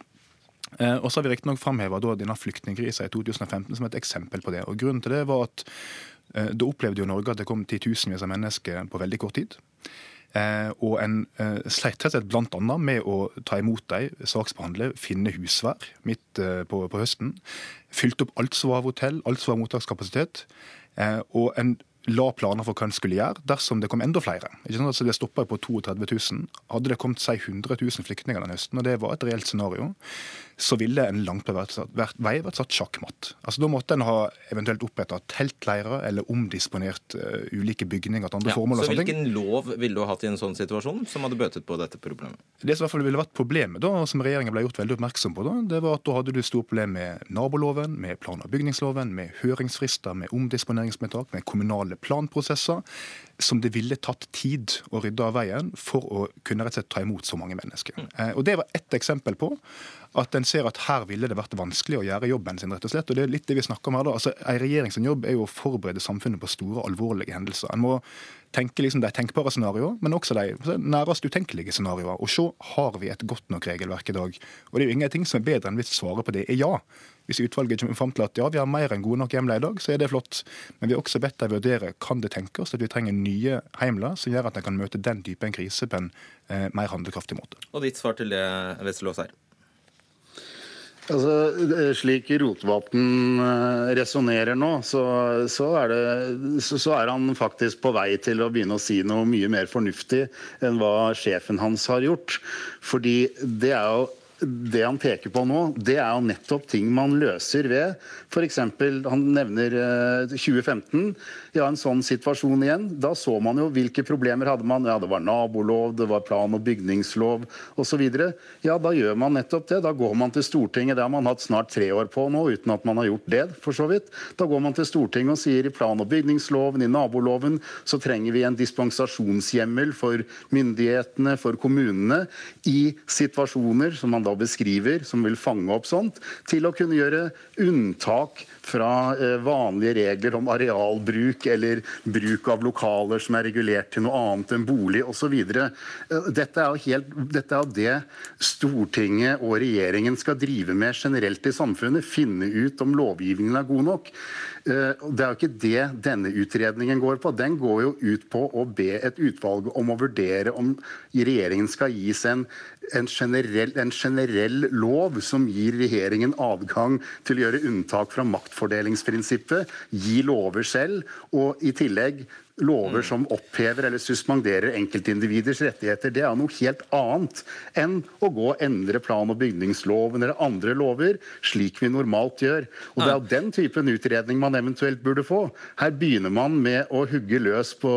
J: Eh, og så har vi riktignok framheva denne flyktningkrisa i 2015 som et eksempel på det. Og Grunnen til det var at eh, da opplevde jo Norge at det kom titusenvis av mennesker på veldig kort tid. Eh, og en eh, sleit rett bl.a. med å ta imot dem, saksbehandle, finne husvær midt eh, på, på, høsten. Fylte opp alt som var av hotell, alt som var mottakskapasitet. og en la planer for hva en skulle gjøre dersom det kom enda flere. Ikke sant? Altså det stoppa på 32 000. Hadde det kommet si 100 000 flyktninger den høsten, og det var et reelt scenario, så ville en langt på vei vært satt sjakkmatt. Altså Da måtte en ha eventuelt oppretta teltleirer eller omdisponert uh, ulike bygninger til andre ja, formål.
B: Så hvilken lov ville du ha hatt i en sånn situasjon som hadde bøtet på dette problemet?
J: Det som i hvert fall ville vært problemet, da, som regjeringen ble gjort veldig oppmerksom på, da, det var at da hadde du store problemer med naboloven, med plan- og bygningsloven, med høringsfrister, med omdisponeringsmedtak, med kommunale planprosesser som det ville tatt tid å rydde av veien for å kunne rett og slett ta imot så mange mennesker. Mm. Eh, og Det var ett eksempel på at en ser at her ville det vært vanskelig å gjøre jobben sin. rett og slett. Og det er litt det vi snakker om her da. Altså, En regjering sin jobb er jo å forberede samfunnet på store, alvorlige hendelser. En må tenke liksom de tenkbare scenarioer, men også de nærest utenkelige scenarioer. Og så har vi et godt nok regelverk i dag. Og det er jo ingenting som er bedre enn hvis svaret på det er ja. Hvis utvalget kommer fram til at ja, vi har mer enn gode nok hjemler i dag, så er det flott. Men vi har også bedt dem vurdere kan det tenkes at vi trenger nye heimler som gjør at en kan møte den typen krise på en eh, mer handlekraftig måte.
B: Og ditt svar til det, Westerlås her?
I: Altså, Slik Rotevatn eh, resonnerer nå, så, så, er det, så, så, er han faktisk på vei til å begynne å si noe mye mer fornuftig enn hva sjefen hans har gjort. Fordi det er jo det han peker på nå, det er jo nettopp ting man løser ved F.eks. han nevner 2015. Eh, ja, en sånn situasjon igjen. Da så man jo hvilke problemer hadde man. Ja, det var nabolov, det var plan- og bygningslov osv. Ja, da gjør man nettopp det. Da går man til Stortinget. Det har man hatt snart tre år på nå, uten at man har gjort det, for så vidt. Da går man til Stortinget og sier i plan- og bygningsloven, i naboloven, så trenger vi en dispensasjonshjemmel for myndighetene, for kommunene, i situasjoner som man da beskriver, som vil fange opp sånt, til å kunne gjøre unntak fra eh, vanlige regler om arealbruk eller bruk av lokaler som er regulert til noe annet enn bolig osv. Eh, dette, er jo helt, dette er det Stortinget og regjeringen skal drive med generelt i samfunnet. Finne ut om lovgivningen er god nok. Eh, det er jo ikke det denne utredningen går på. Den går jo ut på å be et utvalg om å vurdere om regjeringen skal gis en, en, generell, en generell lov som gir regjeringen adgang til å gjøre unntak fra maktfordelingsprinsippet, gi lover selv, og i tillegg lover mm. som opphever eller suspenderer enkeltindividers rettigheter, det er noe helt annet enn å gå og endre plan- og bygningsloven eller andre lover, slik vi normalt gjør. Og Det er jo den typen utredning man eventuelt burde få. Her begynner man med å hugge løs på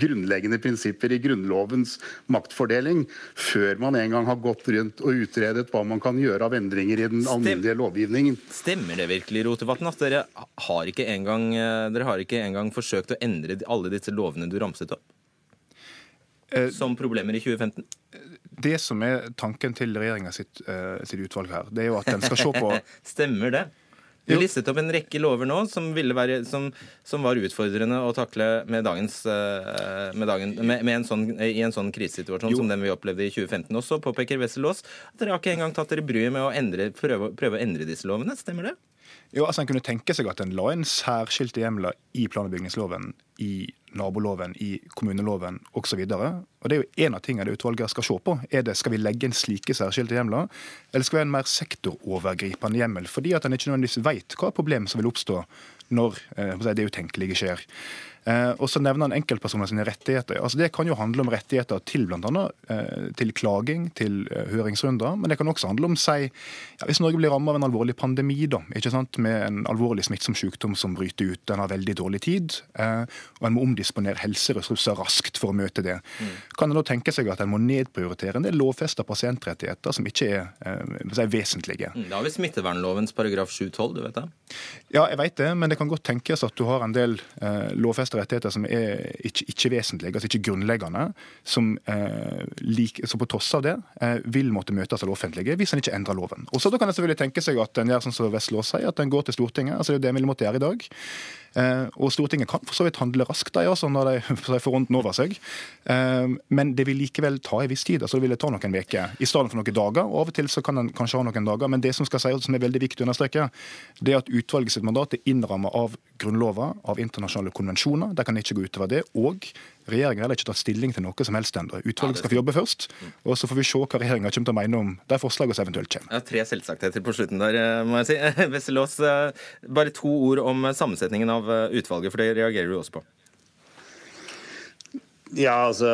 I: grunnleggende prinsipper i Grunnlovens maktfordeling, før man en gang har gått rundt og utredet hva man kan gjøre av endringer i den alminnelige lovgivningen.
B: Stemmer det virkelig, Rotevatn, at dere har ikke engang, eh, dere har ikke engang forsøkt å endre alle disse lovene du ramset opp? Eh, som problemer i 2015?
J: Det som er tanken til regjeringa sitt, uh, sitt, utvalg her, det er jo at den skal se på *laughs*
B: Stemmer det? Du listet opp en rekke lover nå som, være, som, som var utfordrende å takle med dagens, uh, med dagen, med, med en sånn, i en sånn krisesituasjon jo. som den vi opplevde i 2015. Også påpeker Wessel Aas at dere har ikke engang tatt dere bryet med å endre, prøve, prøve, å endre disse lovene. Stemmer det?
J: Jo, altså En kunne tenke seg at en la inn særskilte hjemler i plan- og bygningsloven, i naboloven, i kommuneloven osv. Det er jo en av tingene det utvalget skal se på. Er det, Skal vi legge inn slike særskilte hjemler, eller skal vi ha en mer sektorovergripende hjemmel? Fordi at en ikke nødvendigvis vet hva problem som vil oppstå når eh, det utenkelige skjer. Eh, og så nevner han enkeltpersoner sine rettigheter. Altså Det kan jo handle om rettigheter til bl.a. Eh, til klaging, til eh, høringsrunder. Men det kan også handle om si, ja, hvis Norge blir rammet av en alvorlig pandemi, da, ikke sant, med en alvorlig smittsom sykdom som bryter ut, den har veldig dårlig tid, og en må omdisponere helseressurser raskt for å møte det. Mm. Kan en da tenke seg at en må nedprioritere en del lovfesta pasientrettigheter som ikke er eh, vesentlige?
B: Mm, da har vi smittevernlovens paragraf 712, du vet det?
J: Ja, jeg vet det, men det kan godt tenkes at du har en del lovfesta lovfesta rettigheter som er ikke, ikke vesentlige, altså ikke grunnleggende, som, eh, like, som på tross av det eh, vil måtte møtes av det offentlige hvis en ikke endrer loven. Og så kan en selvfølgelig tenke seg at en gjør sånn som Vestlås sier, at en går til Stortinget. altså Det er det ville måtte gjøre i dag. Eh, og Stortinget kan for så vidt handle raskt de, *laughs* altså, når de får runden over seg. Eh, men det vil likevel ta en viss tid. altså Det vil ta noen uker i stedet for noen dager. og Av og til så kan en kanskje ha noen dager. Men det som skal sies, som er veldig viktig å understreke, det er at utvalget sitt mandat er innrammet av Grunnloven, av internasjonale konvensjoner. De kan ikke gå utover det. og Regjeringa har ikke tatt stilling til noe som helst ennå. Utvalget skal få jobbe først, og så får vi se hva regjeringa kommer til å mene om de forslagene som eventuelt kommer.
B: Ja, tre selvsagtheter på slutten der, eh, må jeg si. *laughs* Vesselås, eh, bare to ord om sammensetningen av eh, utvalget, for det reagerer du også på.
I: Ja, altså,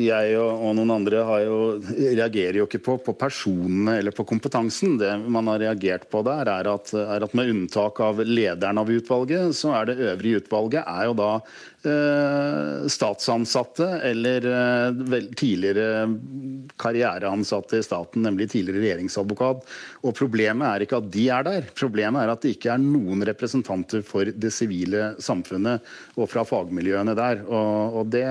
I: Jeg og, og, noen andre har jo, reagerer jo ikke på, på, personene eller på kompetansen. Det man har reagert på der, er at, er at med unntak av lederen av utvalget, så er det øvrige utvalget er jo da Eh, statsansatte eller eh, vel, tidligere karriereansatte i staten, nemlig tidligere regjeringsadvokat. Og Problemet er ikke at de er der, problemet er at det ikke er noen representanter for det sivile samfunnet og fra fagmiljøene der. Og, og det,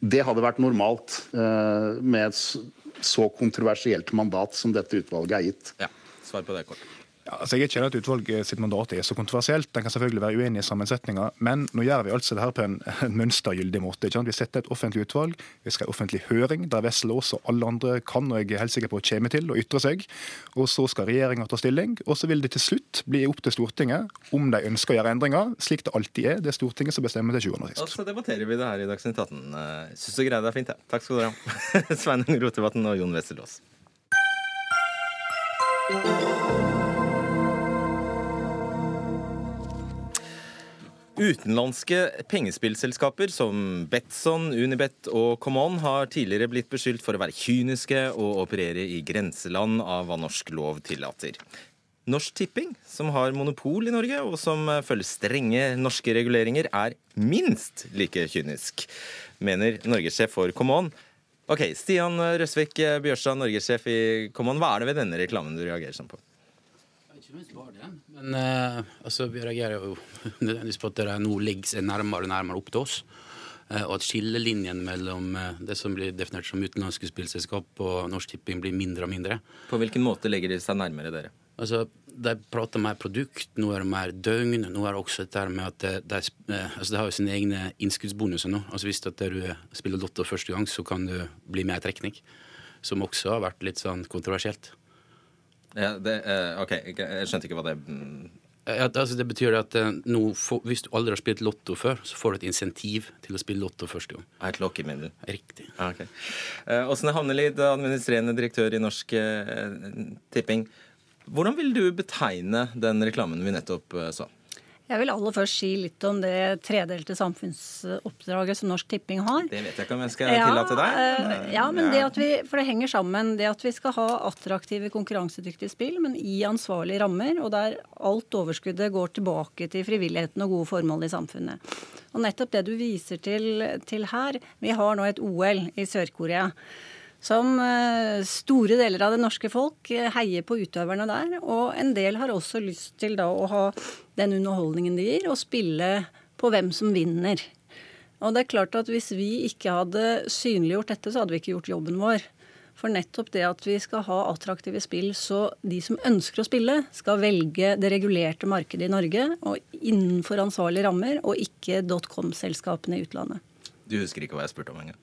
I: det, hadde vært normalt uh, med et så kontroversielt mandat som dette utvalget er gitt.
B: Ja, svar på det kort.
J: Ja, altså jeg er ikke at utvalget sitt mandat er så kontroversielt. Den kan selvfølgelig være uenig i sammensetninga, men nå gjør vi altså det her på *laughs* en, mønstergyldig måte. Ikke sant? Vi setter et offentlig utvalg, vi skal ha offentlig høring, der Wessel Aas og alle andre kan og jeg er helt sikker på kommer til å ytre seg. Og så skal regjeringa ta stilling, og så vil det til slutt bli opp til Stortinget om de ønsker å gjøre endringer, slik det alltid er. Det er Stortinget som bestemmer til sjuende og sist.
B: Og så debatterer vi det her i Dagsnytt 18. Syns du greia deg fint, ja. Takk skal du ha. *laughs* Sveinung Rotevatn og Jon Wessel Aas. Utenlandske pengespillselskaper som Betson, Unibet og Common har tidligere blitt beskyldt for å være kyniske og operere i grenseland av hva norsk lov tillater. Norsk Tipping, som har monopol i Norge, og som følger strenge norske reguleringer, er minst like kynisk, mener norgessjef for Common. Ok, Stian Røsvik Bjørstad, norgessjef i Common. Hva er det ved denne reklamen du reagerer sånn på?
K: Ikke minst bare det. Men eh, altså, vi reagerer jo *laughs* nødvendigvis på at det nå ligger seg nærmere og nærmere opp til oss. Eh, og at skillelinjen mellom eh, det som blir definert som utenlandske spillselskap og Norsk Tipping, blir mindre og mindre.
B: På hvilken måte legger de seg nærmere dere?
K: Altså, De prater mer produkt, nå er det mer døgn. Nå er det også dette med at de, de, altså de har jo sine egne innskuddsbonuser nå. Altså Hvis du spiller Lotto første gang, så kan du bli med i trekning. Som også har vært litt sånn kontroversielt.
B: Ja, det, uh, OK, jeg skjønte ikke hva det
K: mm. altså Det betyr at uh, for, hvis du aldri har spilt lotto før, så får du et insentiv til å spille lotto første gang.
B: Et lokkemiddel?
K: Riktig.
B: Ah, okay. uh, Åsne Havnelid, administrerende direktør i Norsk Tipping. Hvordan vil du betegne den reklamen vi nettopp så?
L: Jeg vil aller først si litt om det tredelte samfunnsoppdraget som Norsk Tipping har.
B: Det vet jeg ikke om jeg skal tillate deg.
L: Ja, ja men det at vi, for det henger sammen. Det at vi skal ha attraktive, konkurransedyktige spill, men i ansvarlige rammer, og der alt overskuddet går tilbake til frivilligheten og gode formål i samfunnet. Og nettopp det du viser til, til her Vi har nå et OL i Sør-Korea som eh, store deler av det norske folk eh, heier på utøverne der. Og en del har også lyst til da å ha den underholdningen de gir, og spille på hvem som vinner. Og det er klart at Hvis vi ikke hadde synliggjort dette, så hadde vi ikke gjort jobben vår. For nettopp det at vi skal ha attraktive spill, så de som ønsker å spille, skal velge det regulerte markedet i Norge og innenfor ansvarlige rammer, og ikke dotcom-selskapene i utlandet.
B: Du husker ikke hva jeg spurte om engang?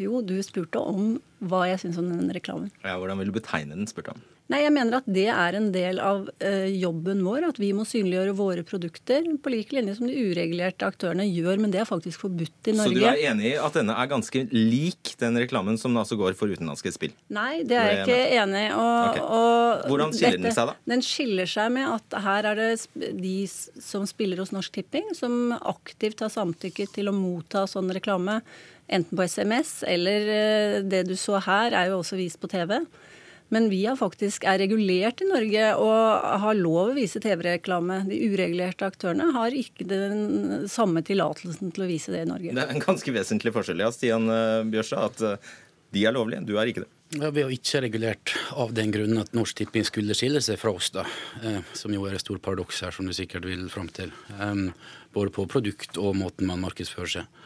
L: Jo, du spurte om hva jeg syns om den reklamen.
B: Ja, Hvordan vil du betegne den? spurte han.
L: Nei, jeg mener at det er en del av eh, jobben vår. At vi må synliggjøre våre produkter på lik linje som de uregulerte aktørene gjør. Men det er faktisk forbudt i Norge.
B: Så du er enig i at denne er ganske lik den reklamen som altså går for utenlandske spill?
L: Nei, det er jeg ikke enig i. Okay.
B: Hvordan skiller den seg, da?
L: Den skiller seg med at her er det de som spiller hos Norsk Tipping, som aktivt har samtykket til å motta sånn reklame. Enten på SMS eller eh, det du så her, er jo også vist på TV. Men vi er faktisk er regulert i Norge og har lov å vise TV-reklame. De uregulerte aktørene har ikke den samme tillatelsen til å vise det i Norge.
B: Det er en ganske vesentlig forskjell, ja, Stian Bjørsa, Bjørstad, at eh, de er lovlige, du er ikke det.
K: Ja, Vi har ikke regulert av den grunn at Norsk Tipping skulle skille seg fra oss, da. Eh, som jo er et stort paradoks her, som du sikkert vil fram til. Eh, både på produkt og måten man markedsfører seg.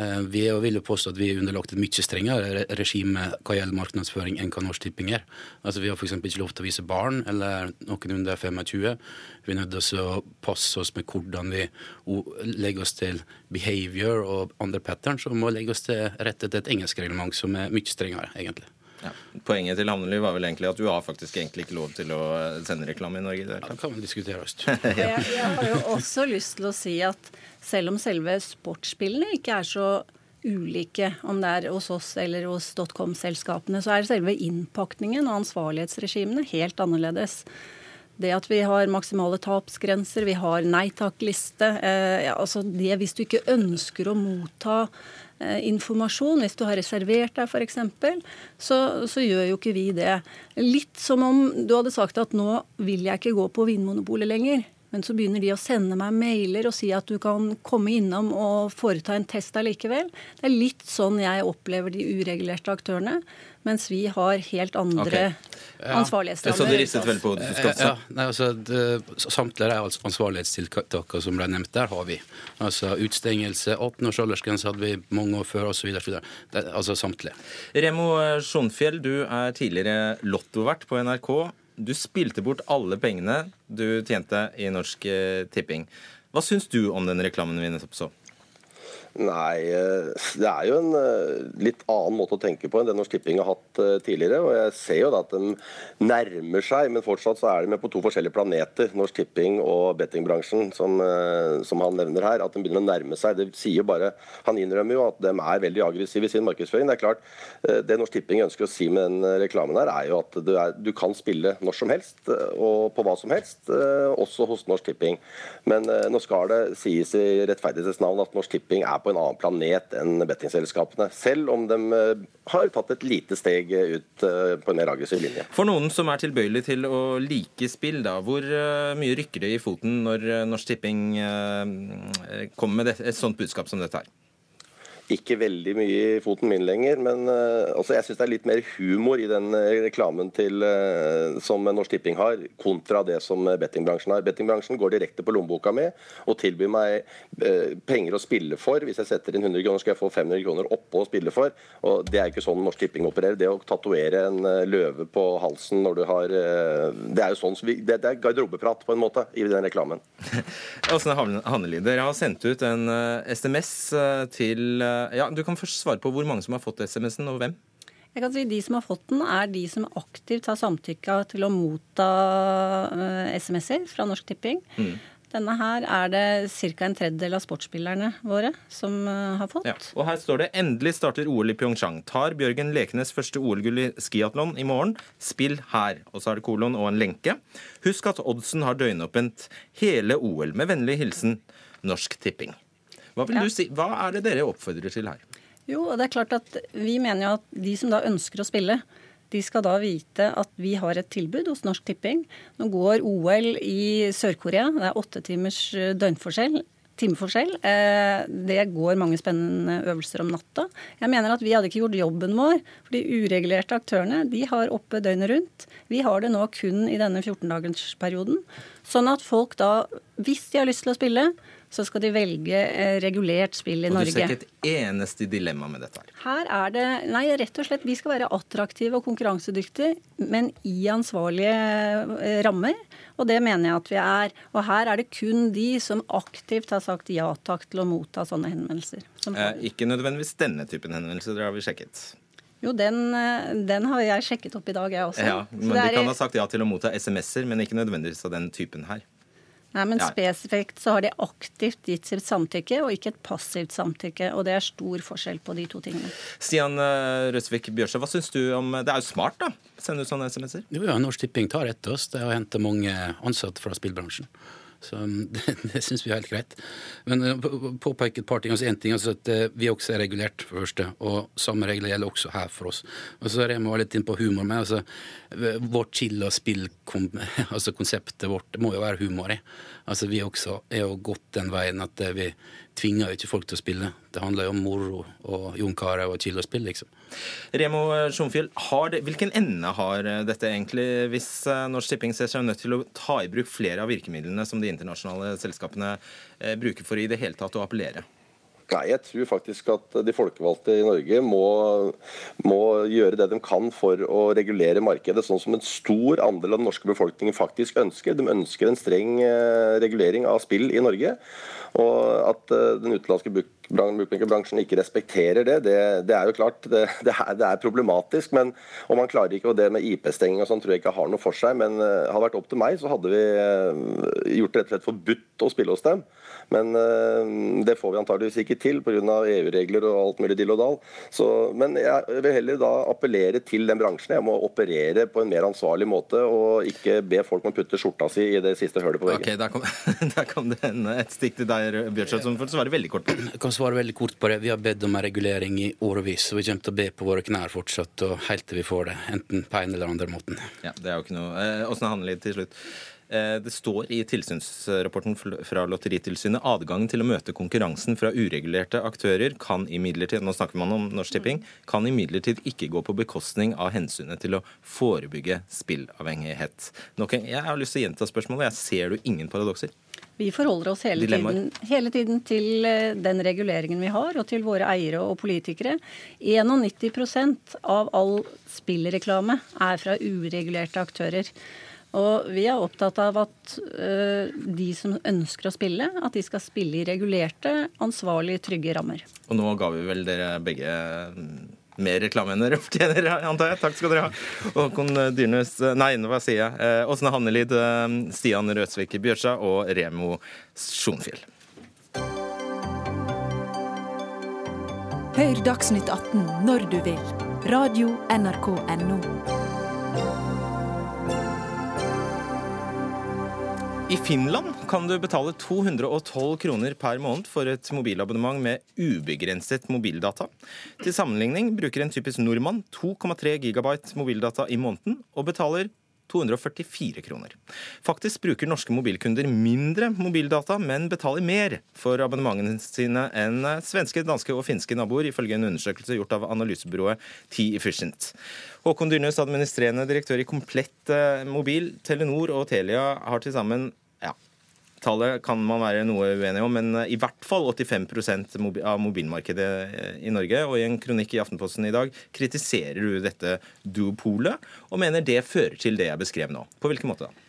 K: Eh, vi vil jo påstå at vi er underlagt et mye strengere regime hva gjelder markedsføring enn hva Norsk Tipping er. Altså Vi har f.eks. ikke lov til å vise barn eller noen under 25. Vi er nødt til å passe oss med hvordan vi legger oss til behavior og andre patterns, og må legge oss til rette til et engelsk reglement som er mye strengere, egentlig.
B: Ja. Poenget til Havnely var vel egentlig at du har faktisk egentlig ikke lov til å sende reklame i Norge. Det
K: Ja, det kan vi diskutere høst. *laughs*
L: Jeg, jeg har jo også lyst til å si at selv om selve sportsspillene ikke er så ulike, om det er hos oss eller hos dotcom-selskapene, så er selve innpakningen og ansvarlighetsregimene helt annerledes. Det at vi har maksimale tapsgrenser, vi har nei takk-liste. Eh, ja, altså det hvis du ikke ønsker å motta informasjon, hvis du har reservert deg f.eks., så, så gjør jo ikke vi det. Litt som om du hadde sagt at nå vil jeg ikke gå på Vinmonopolet lenger. Men så begynner de å sende meg mailer og si at du kan komme innom og foreta en test allikevel. Det er litt sånn jeg opplever de uregulerte aktørene, mens vi har helt andre ansvarlighetsrammer.
B: Så det ristet vel på
K: hodet?
B: Skotse?
K: Ja, nei, altså, det, samtlige av de ansvarlighetstiltakene som ble nevnt der, har vi. Altså Utstengelse, 18 års aldersgrense hadde vi mange år før osv. Altså samtlige.
B: Remo Sjonfjell, du er tidligere lottovert på NRK. Du spilte bort alle pengene du tjente i Norsk eh, Tipping. Hva syns du om den reklamen vi nettopp så?
M: Nei, eh, det er jo en eh, litt annen måte å tenke på enn det Norsk Tipping har hatt tidligere. Og jeg ser jo da at de nærmer seg, men fortsatt så er de med på to forskjellige planeter, Norsk Tipping og bettingbransjen, som, eh, som han nevner her. At de begynner å nærme seg. Det sier jo bare Han innrømmer jo at de er veldig aggressive i sin markedsføring. Det er klart, eh, det Norsk Tipping ønsker å si med den eh, reklamen her, er jo at du, er, du kan spille når som helst eh, og på hva som helst, eh, også hos Norsk Tipping. Men eh, nå skal det sies i rettferdighetens navn at Norsk Tipping er på en annen planet enn bettingselskapene. Selv om de eh, har tatt et lite steg ut eh, på en mer aggressiv linje.
B: For noen som er tilbøyelig til å like spill, da, hvor eh, mye rykker det i foten når eh, Norsk Tipping kommer med et sånt budskap som dette her?
M: Ikke veldig mye i foten min lenger, men uh, altså jeg syns det er litt mer humor i den eh, reklamen til, uh, som Norsk Tipping har, kontra det som bettingbransjen har. Bettingbransjen går direkte på lommeboka mi og tilbyr meg uh, penger å spille for. Hvis jeg setter inn 100 kroner, skal jeg få 500 kroner oppå å spille for. Og Det er ikke sånn Norsk Tipping opererer. Det å tatovere en løve på halsen når du har Det er jo sånn vi, det, det er garderobeprat på en måte i den reklamen. *laughs*
B: Åsne Hanneli, dere har sendt ut en SMS til Ja, Du kan først svare på hvor mange som har fått SMS-en, og hvem?
L: Jeg kan si De som har fått den, er de som aktivt har samtykka til å motta eh, SMS-er fra Norsk Tipping.
B: Mm.
L: Denne her er det ca. en tredjedel av sportsspillerne våre som eh, har fått.
B: Ja. Og her står det endelig starter OL i Pyeongchang. Tar Bjørgen Lekenes første OL-gull i skiatlon i morgen? Spill her. Og så er det kolon og en lenke. Husk at oddsen har døgnåpent hele OL. Med vennlig hilsen Norsk Tipping. Hva vil
L: Ja.
B: du si? Hva er det dere oppfordrer til her?
L: Jo, det er klart at Vi mener jo at de som da ønsker å spille, de skal da vite at vi har et tilbud hos Norsk Tipping. Nå går OL i Sør-Korea. Det er åtte timers eh, døgnforskjell. Timeforskjell. Eh, Det går mange spennende øvelser om natta. Jeg mener at vi hadde ikke gjort jobben vår. For de uregulerte aktørene de har oppe døgnet rundt. Vi har det nå kun i denne 14-dagersperioden. Sånn at folk da, hvis de har lyst til å spille, så skal de velge eh, regulert spill i
B: Og du
L: Norge.
B: ser ikke et eneste dilemma med dette her.
L: Her er det Nei, rett og slett. Vi skal være attraktive og konkurransedyktige, men i ansvarlige eh, rammer. Og det mener jeg at vi er. Og her er det kun de som aktivt har sagt ja takk til å motta sånne henvendelser.
B: Eh, ikke nødvendigvis denne typen henvendelser, det har vi sjekket.
L: Jo, den, eh, den, har jeg sjekket opp i dag, jeg også.
B: Ja, men Du kan ha sagt ja til å motta SMS-er, men ikke nødvendigvis av den typen her.
L: Nei, men ja. Spesifikt så har de aktivt gitt sitt samtykke, og ikke et passivt samtykke. Og det er stor forskjell på de to tingene.
B: Stian eh, Røsvik Bjørsø, hva syns du om Det er jo smart, da? Sende ut sånne SMS-er?
K: Jo, ja, Norsk Tipping tar etter oss. Det har hentet mange ansatte fra spillbransjen. Så *laughs* det, det syns vi er helt greit. Men uh, påpeke et par ting. Altså en ting altså at uh, Vi også er regulert, for første. Og samme regler gjelder også her for oss. Og så er jeg litt inn på humor. med. altså, vårt chill og spill, *laughs* altså vårt, må jo være humor i. Altså Vi også er jo gått den veien at uh, vi tvinger jo ikke folk til å spille. Det handler jo om moro og Jon Carew og chill og spill, liksom.
B: Remo Sjomfjell, hvilken ende har dette egentlig, hvis Norsk Tipping ser seg nødt til å ta i bruk flere av virkemidlene som de internasjonale selskapene eh, bruker for i det hele tatt å appellere?
M: Nei, jeg tror faktisk at de folkevalgte i Norge må, må, gjøre det de kan for å regulere markedet, sånn som en stor andel av den norske befolkningen faktisk ønsker. De ønsker en streng eh, regulering av spill i Norge. Og at eh, den utenlandske bookmakerbransjen ikke respekterer det, det, det, er jo klart det, det, er, det, er, problematisk. men og man klarer ikke, og Det med IP-stenging og sånn tror jeg ikke har noe for seg. Men uh, hadde det vært opp til meg, så hadde vi uh, gjort det rett og slett forbudt å spille hos dem. Men uh, det får vi antageligvis ikke til pga. EU-regler og alt mulig dill og dall. Så, men jeg vil heller da appellere til den bransjen. Jeg må operere på en mer ansvarlig måte og ikke be folk om å putte skjorta si i det siste hølet på veggen.
B: Okay, Der kom, *laughs* der kom det en, et stikk til deg, Bjørnstad, som får svare veldig kort
K: svare veldig kort på det. Vi har bedt om en regulering i årevis, og vi kommer til å be på våre knær fortsatt og helt til vi får det. Enten på en eller andre måten.
B: Ja, det er jo ikke noe. Eh, handler det til slutt? Eh, det står i tilsynsrapporten fra Lotteritilsynet adgangen til å møte konkurransen fra uregulerte aktører kan imidlertid nå snakker man om Norsk Tipping, kan imidlertid ikke gå på bekostning av hensynet til å forebygge spillavhengighet. Jeg har lyst til å gjenta spørsmålet. Jeg ser du ingen paradokser?
L: Vi forholder oss hele tiden, hele tiden, til eh, den reguleringen vi har, og til våre eiere og politikere. 91% av all spillreklame er fra uregulerte aktører. Og vi er opptatt av at uh, de som ønsker å spille, at de skal spille i regulerte, ansvarlige, trygge rammer.
B: Og nå ga vi vel dere begge mm, mer reklame enn dere fortjener, antar jeg. Takk skal dere ha. Håkon Dyrnes Nei, hva sier jeg? Eh, Åsne Hannelid, eh, Stian Rødsvik Bjørsa og Remo Sjonfjell.
N: Hør Dagsnytt 18 når du vil. Radio NRK Radio.nrk.no.
B: I Finland kan du betale 212 kroner per måned for et mobilabonnement med ubegrenset mobildata. Til sammenligning bruker en typisk nordmann 2,3 gigabyte mobildata i måneden og betaler 244 kroner. Faktisk bruker norske mobilkunder mindre mobildata, men betaler mer for abonnementene sine enn svenske, danske og finske naboer, ifølge en undersøkelse gjort av analysebyrået T-Efficient. Håkon Dyrnes, administrerende direktør i Komplett eh, Mobil, Telenor og Telia har til sammen Tallet kan man være noe uenig om, men i hvert fall 85% av mobilmarkedet eh, i Norge. Og i en kronikk i Aftenposten i dag kritiserer du dette duopolet, og mener det fører til det jeg beskrev nå. På hvilken måte da?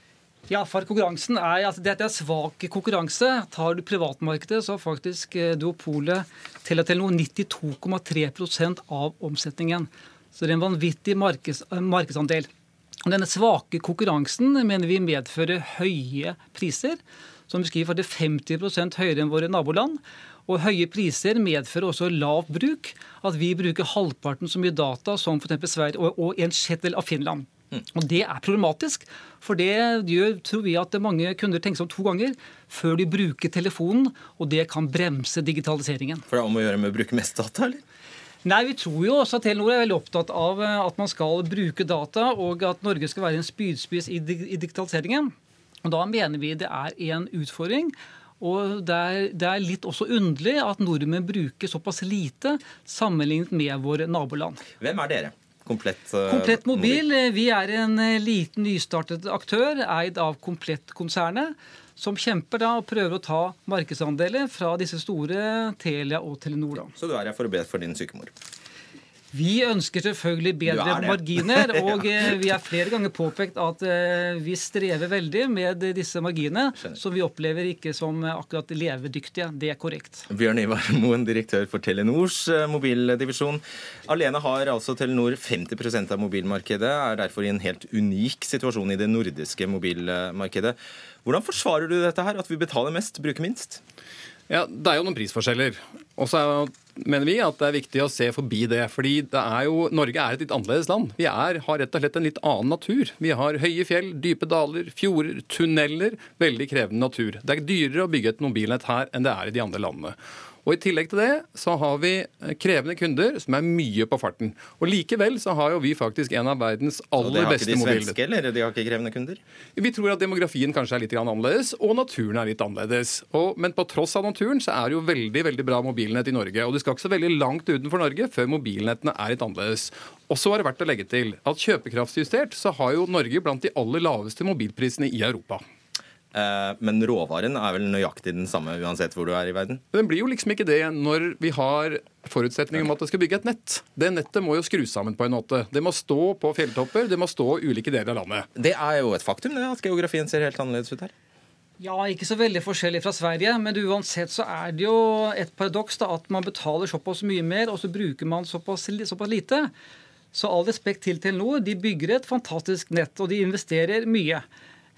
O: Ja, for konkurransen er, altså Dette er svak konkurranse. Tar du privatmarkedet, så har faktisk eh, duopolet noe 92,3% av omsetningen. Så det er en vanvittig markeds, markedsandel. Denne svake konkurransen mener vi medfører høye priser som beskriver at det er 50% høyere enn våre naboland. Og høye priser medfører også lav bruk. At vi bruker halvparten så mye data som f.eks. Sverige og, en sjettel av Finland. Mm. Og Det er problematisk, for det gjør tror vi at mange kunder tenker seg om to ganger før de bruker telefonen, og det kan bremse digitaliseringen.
B: For det er om å gjøre med å bruke mest data, eller?
O: Nei, Vi tror jo også at Telenor er veldig opptatt av eh, at man skal bruke data, og at Norge skal være en spydspiss i digitaliseringen. Og Da mener vi det er en utfordring. Og det er, det er, litt også underlig at nordmenn bruker såpass lite sammenlignet med våre naboland.
B: Hvem er dere? Komplett, uh,
O: Komplett mobil. mobil. Vi er en eh, liten nystartet aktør eid av Komplett-konsernet. Som kjemper da og prøver å ta markedsandeler fra disse store Telia og Telenor. Da.
B: Så du er her for å be for din sykemor?
O: Vi ønsker selvfølgelig bedre
B: er
O: marginer, *laughs* og eh, vi har flere ganger påpekt at eh, vi strever veldig med disse marginene, som vi opplever ikke som eh, akkurat levedyktige. Det er korrekt.
B: Bjørn Ivar Moen, direktør for Telenors mobildivisjon. Alene har altså Telenor 50% av mobilmarkedet, er derfor i en helt unik situasjon i det nordiske mobilmarkedet. Hvordan forsvarer du dette her, at vi betaler mest, bruker minst?
P: Ja, Det er jo noen prisforskjeller. Og så er- mener vi at det er viktig å se forbi det. fordi det er jo, Norge er et litt annerledes land. Vi er, har rett og slett en litt annen natur. Vi har høye fjell, dype daler, fjorder, tunneler. Veldig krevende natur. Det er dyrere å bygge et mobilnett her enn det er i de andre landene. Og I tillegg til det så har vi eh, krevende kunder som er mye på farten. Og Likevel så har jo vi faktisk en av verdens aller beste
B: Og det har ikke de svenske, eller? De har ikke krevende kunder?
P: Vi tror at demografien kanskje er litt annerledes, og naturen er litt annerledes. Og, men på tross av naturen så er det jo veldig veldig bra mobilnett i Norge. Og du skal ikke så veldig langt utenfor Norge før mobilnettene er litt annerledes. Og så er det verdt å legge til at kjøpekraftsjustert så har jo Norge blant de aller laveste mobilprisene i Europa.
B: Eh, Men råvaren er vel nøyaktig den samme uansett hvor du er i verden?
P: Den blir jo liksom ikke det når vi har forutsetning om at det skal bygge et nett. Det nettet må jo skrus sammen på en måte. Det må stå på fjelltopper, det må stå ulike deler av landet.
B: Det er jo et faktum det, at geografien ser helt annerledes ut her.
O: Ja, ikke så veldig forskjellig fra Sverige, men uansett så er det jo et paradoks da, at man betaler såpass mye mer, og så bruker man såpass, såpass lite. Så all respekt til Telenor, de bygger et fantastisk nett, og de investerer mye.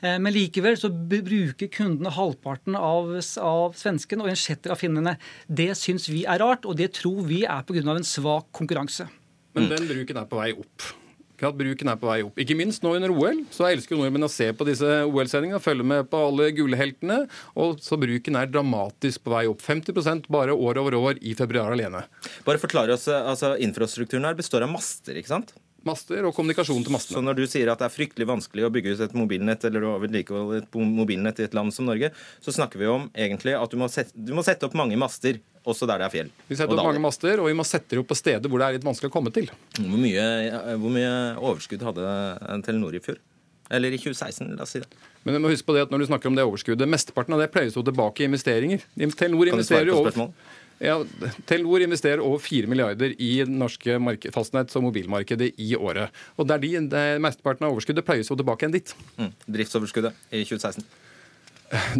O: Eh, Men likevel så bruker kundene halvparten av, av svensken og en sjetter av finnene. Det syns vi er rart, og det tror vi er pga. en svak konkurranse.
P: Men den bruken er på vei opp. At bruken er på vei opp. Ikke minst nå under OL. Så jeg elsker nordmenn å se på disse OL-sendingene, følge med på alle gullheltene. Og så bruken er dramatisk på vei opp. 50% bare år over år i februar alene.
B: Bare forklare oss, eh, altså Infrastrukturen her består av master, ikke sant?
P: Master og kommunikasjon til mastene.
B: Så når du sier at det er fryktelig vanskelig å bygge ut et mobilnett eller å vedlikeholde et mobilnett i et land som Norge, så snakker vi om egentlig at du må sette, du må sette opp mange master, også der det er fjell.
P: Vi setter opp mange master, og vi må sette det opp på steder hvor det er litt vanskelig å komme til.
B: Hvor mye, hvor mye overskudd hadde Telenor i fjor? Eller i 2016, la oss si det.
P: Men du må huske på det at når du snakker om det overskuddet, mesteparten av det pleies jo tilbake i investeringer. Telenor investerer
B: jo
P: over? Ja, Telenor investerer over 4 milliarder i det norske fastnetts- og mobilmarkedet i året. Og det er de, det, Mesteparten av overskuddet pleies jo tilbake igjen dit.
B: Mm. Driftsoverskuddet i 2016.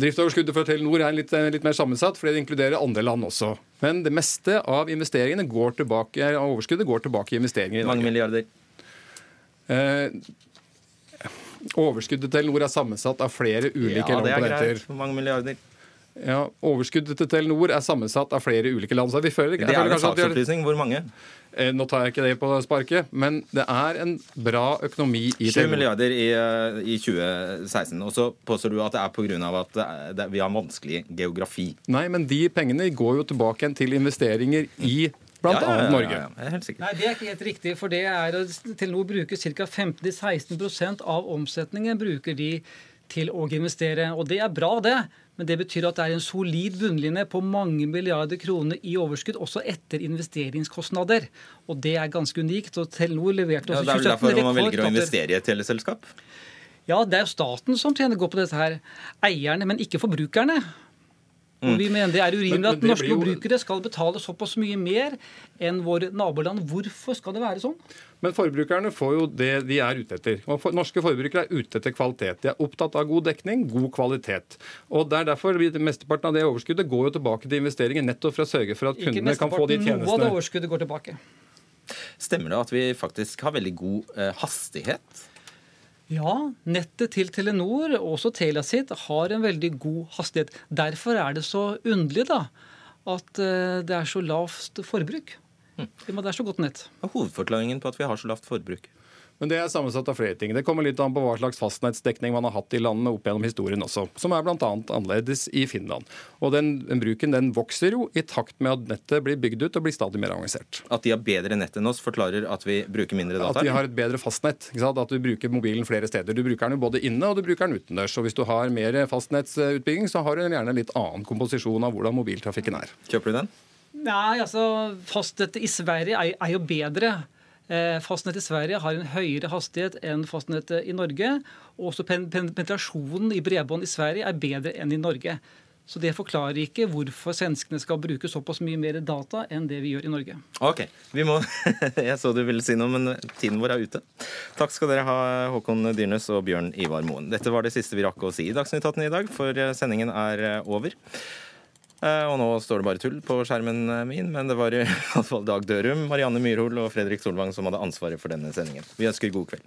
P: Driftsoverskuddet for Telenor er litt, litt mer sammensatt, fordi det inkluderer andre land også. Men det meste av investeringene går tilbake, av overskuddet går tilbake i investeringer i Norge.
B: Mange milliarder?
P: Eh, overskuddet til Telenor er sammensatt av flere ulike
B: Ja, det er
P: komponenter.
B: greit. Hvor mange milliarder?
P: Ja, Overskuddet til Telenor er sammensatt av flere ulike land. Så vi føler,
B: Det er en saksopplysning. Hvor mange?
P: Eh, Nå tar jeg ikke det på sparket, men det er en bra økonomi i
B: 7
P: Telenor.
B: milliarder i, eh, i 2016. Og så påstår du at det er pga. at det er, det, vi har vanskelig geografi.
P: Nei, men de pengene går jo tilbake igjen til investeringer i blant
B: Ja, ja, ja, ja,
P: Norge.
B: ja. Sikker.
O: Nei, Det er ikke helt riktig. for det er at Telenor bruker ca. 15-16% av omsetningen bruker de til å investere. Og Det er bra, det. Men det betyr at det er en solid bunnlinje på mange milliarder kroner i overskudd, også etter investeringskostnader. Og det er ganske unikt. og Telenor leverte
B: Ja, det er vel derfor man velger å investere i et teleselskap?
O: Ja, det er jo staten som tjener godt på dette her. Eierne, men ikke forbrukerne.
B: Mm.
O: Og vi mener Det er urimelig
P: men
O: at norske forbrukere skal betale såpass mye mer enn våre naboland. Hvorfor skal det være sånn?
P: Men forbrukerne får jo det de er ute etter. Og norske forbrukere er ute etter kvalitet. De er opptatt av god dekning, god kvalitet. Og det er derfor Mesteparten av det overskuddet går jo tilbake til investeringer, nettopp for å sørge for at kundene kan få de
O: mesteparten. Noe av det overskuddet går tilbake.
B: Stemmer det at vi faktisk har veldig god eh, hastighet?
O: Ja, nettet til Telenor, også Telia sitt, har en veldig god hastighet. Derfor er det så underlig da, at eh, det er så lavt forbruk.
B: Hm.
O: Det er så godt nett.
B: Hva er hovedforklaringen på at vi har så lavt forbruk?
P: Men det er sammensatt av flere ting. Det kommer litt an på hva slags fastnettsdekning man har hatt i landene opp gjennom historien også, som er bl.a. annerledes i Finland. Og den, den bruken den vokser jo i takt med at nettet blir bygd ut og blir stadig mer avansert.
B: At de har bedre nett enn oss, forklarer at vi bruker mindre data?
P: At de har et bedre fastnett. Ikke sant? At du bruker mobilen flere steder. Du bruker den jo både inne og du bruker den utendørs. Og hvis du har mer fastnettsutbygging, så har du gjerne en litt annen komposisjon av hvordan mobiltrafikken er.
B: Kjøper du den?
O: Nei, altså fastnettet i Sverige er, er jo bedre. Eh, Fastnettet i Sverige har en høyere hastighet enn fastnettet i Norge. Og også pen pen penetrasjonen i bredbånd i Sverige er bedre enn i Norge. Så det forklarer ikke hvorfor svenskene skal bruke såpass mye mer data enn det vi gjør i Norge.
B: Ok, vi må *laughs* Jeg så du ville si noe, men tiden vår er ute. Takk skal dere ha, Håkon Dyrnes og Bjørn Ivar Moen. Dette var det siste vi rakk å si i Dagsnytt 18 i dag, for sendingen er over. Eh, Og nå står det bare tull på skjermen min, men det var i *laughs* hvert fall Dag Dørum, Marianne Myrhol og Fredrik Solvang som hadde ansvaret for denne sendingen. Vi ønsker god kveld.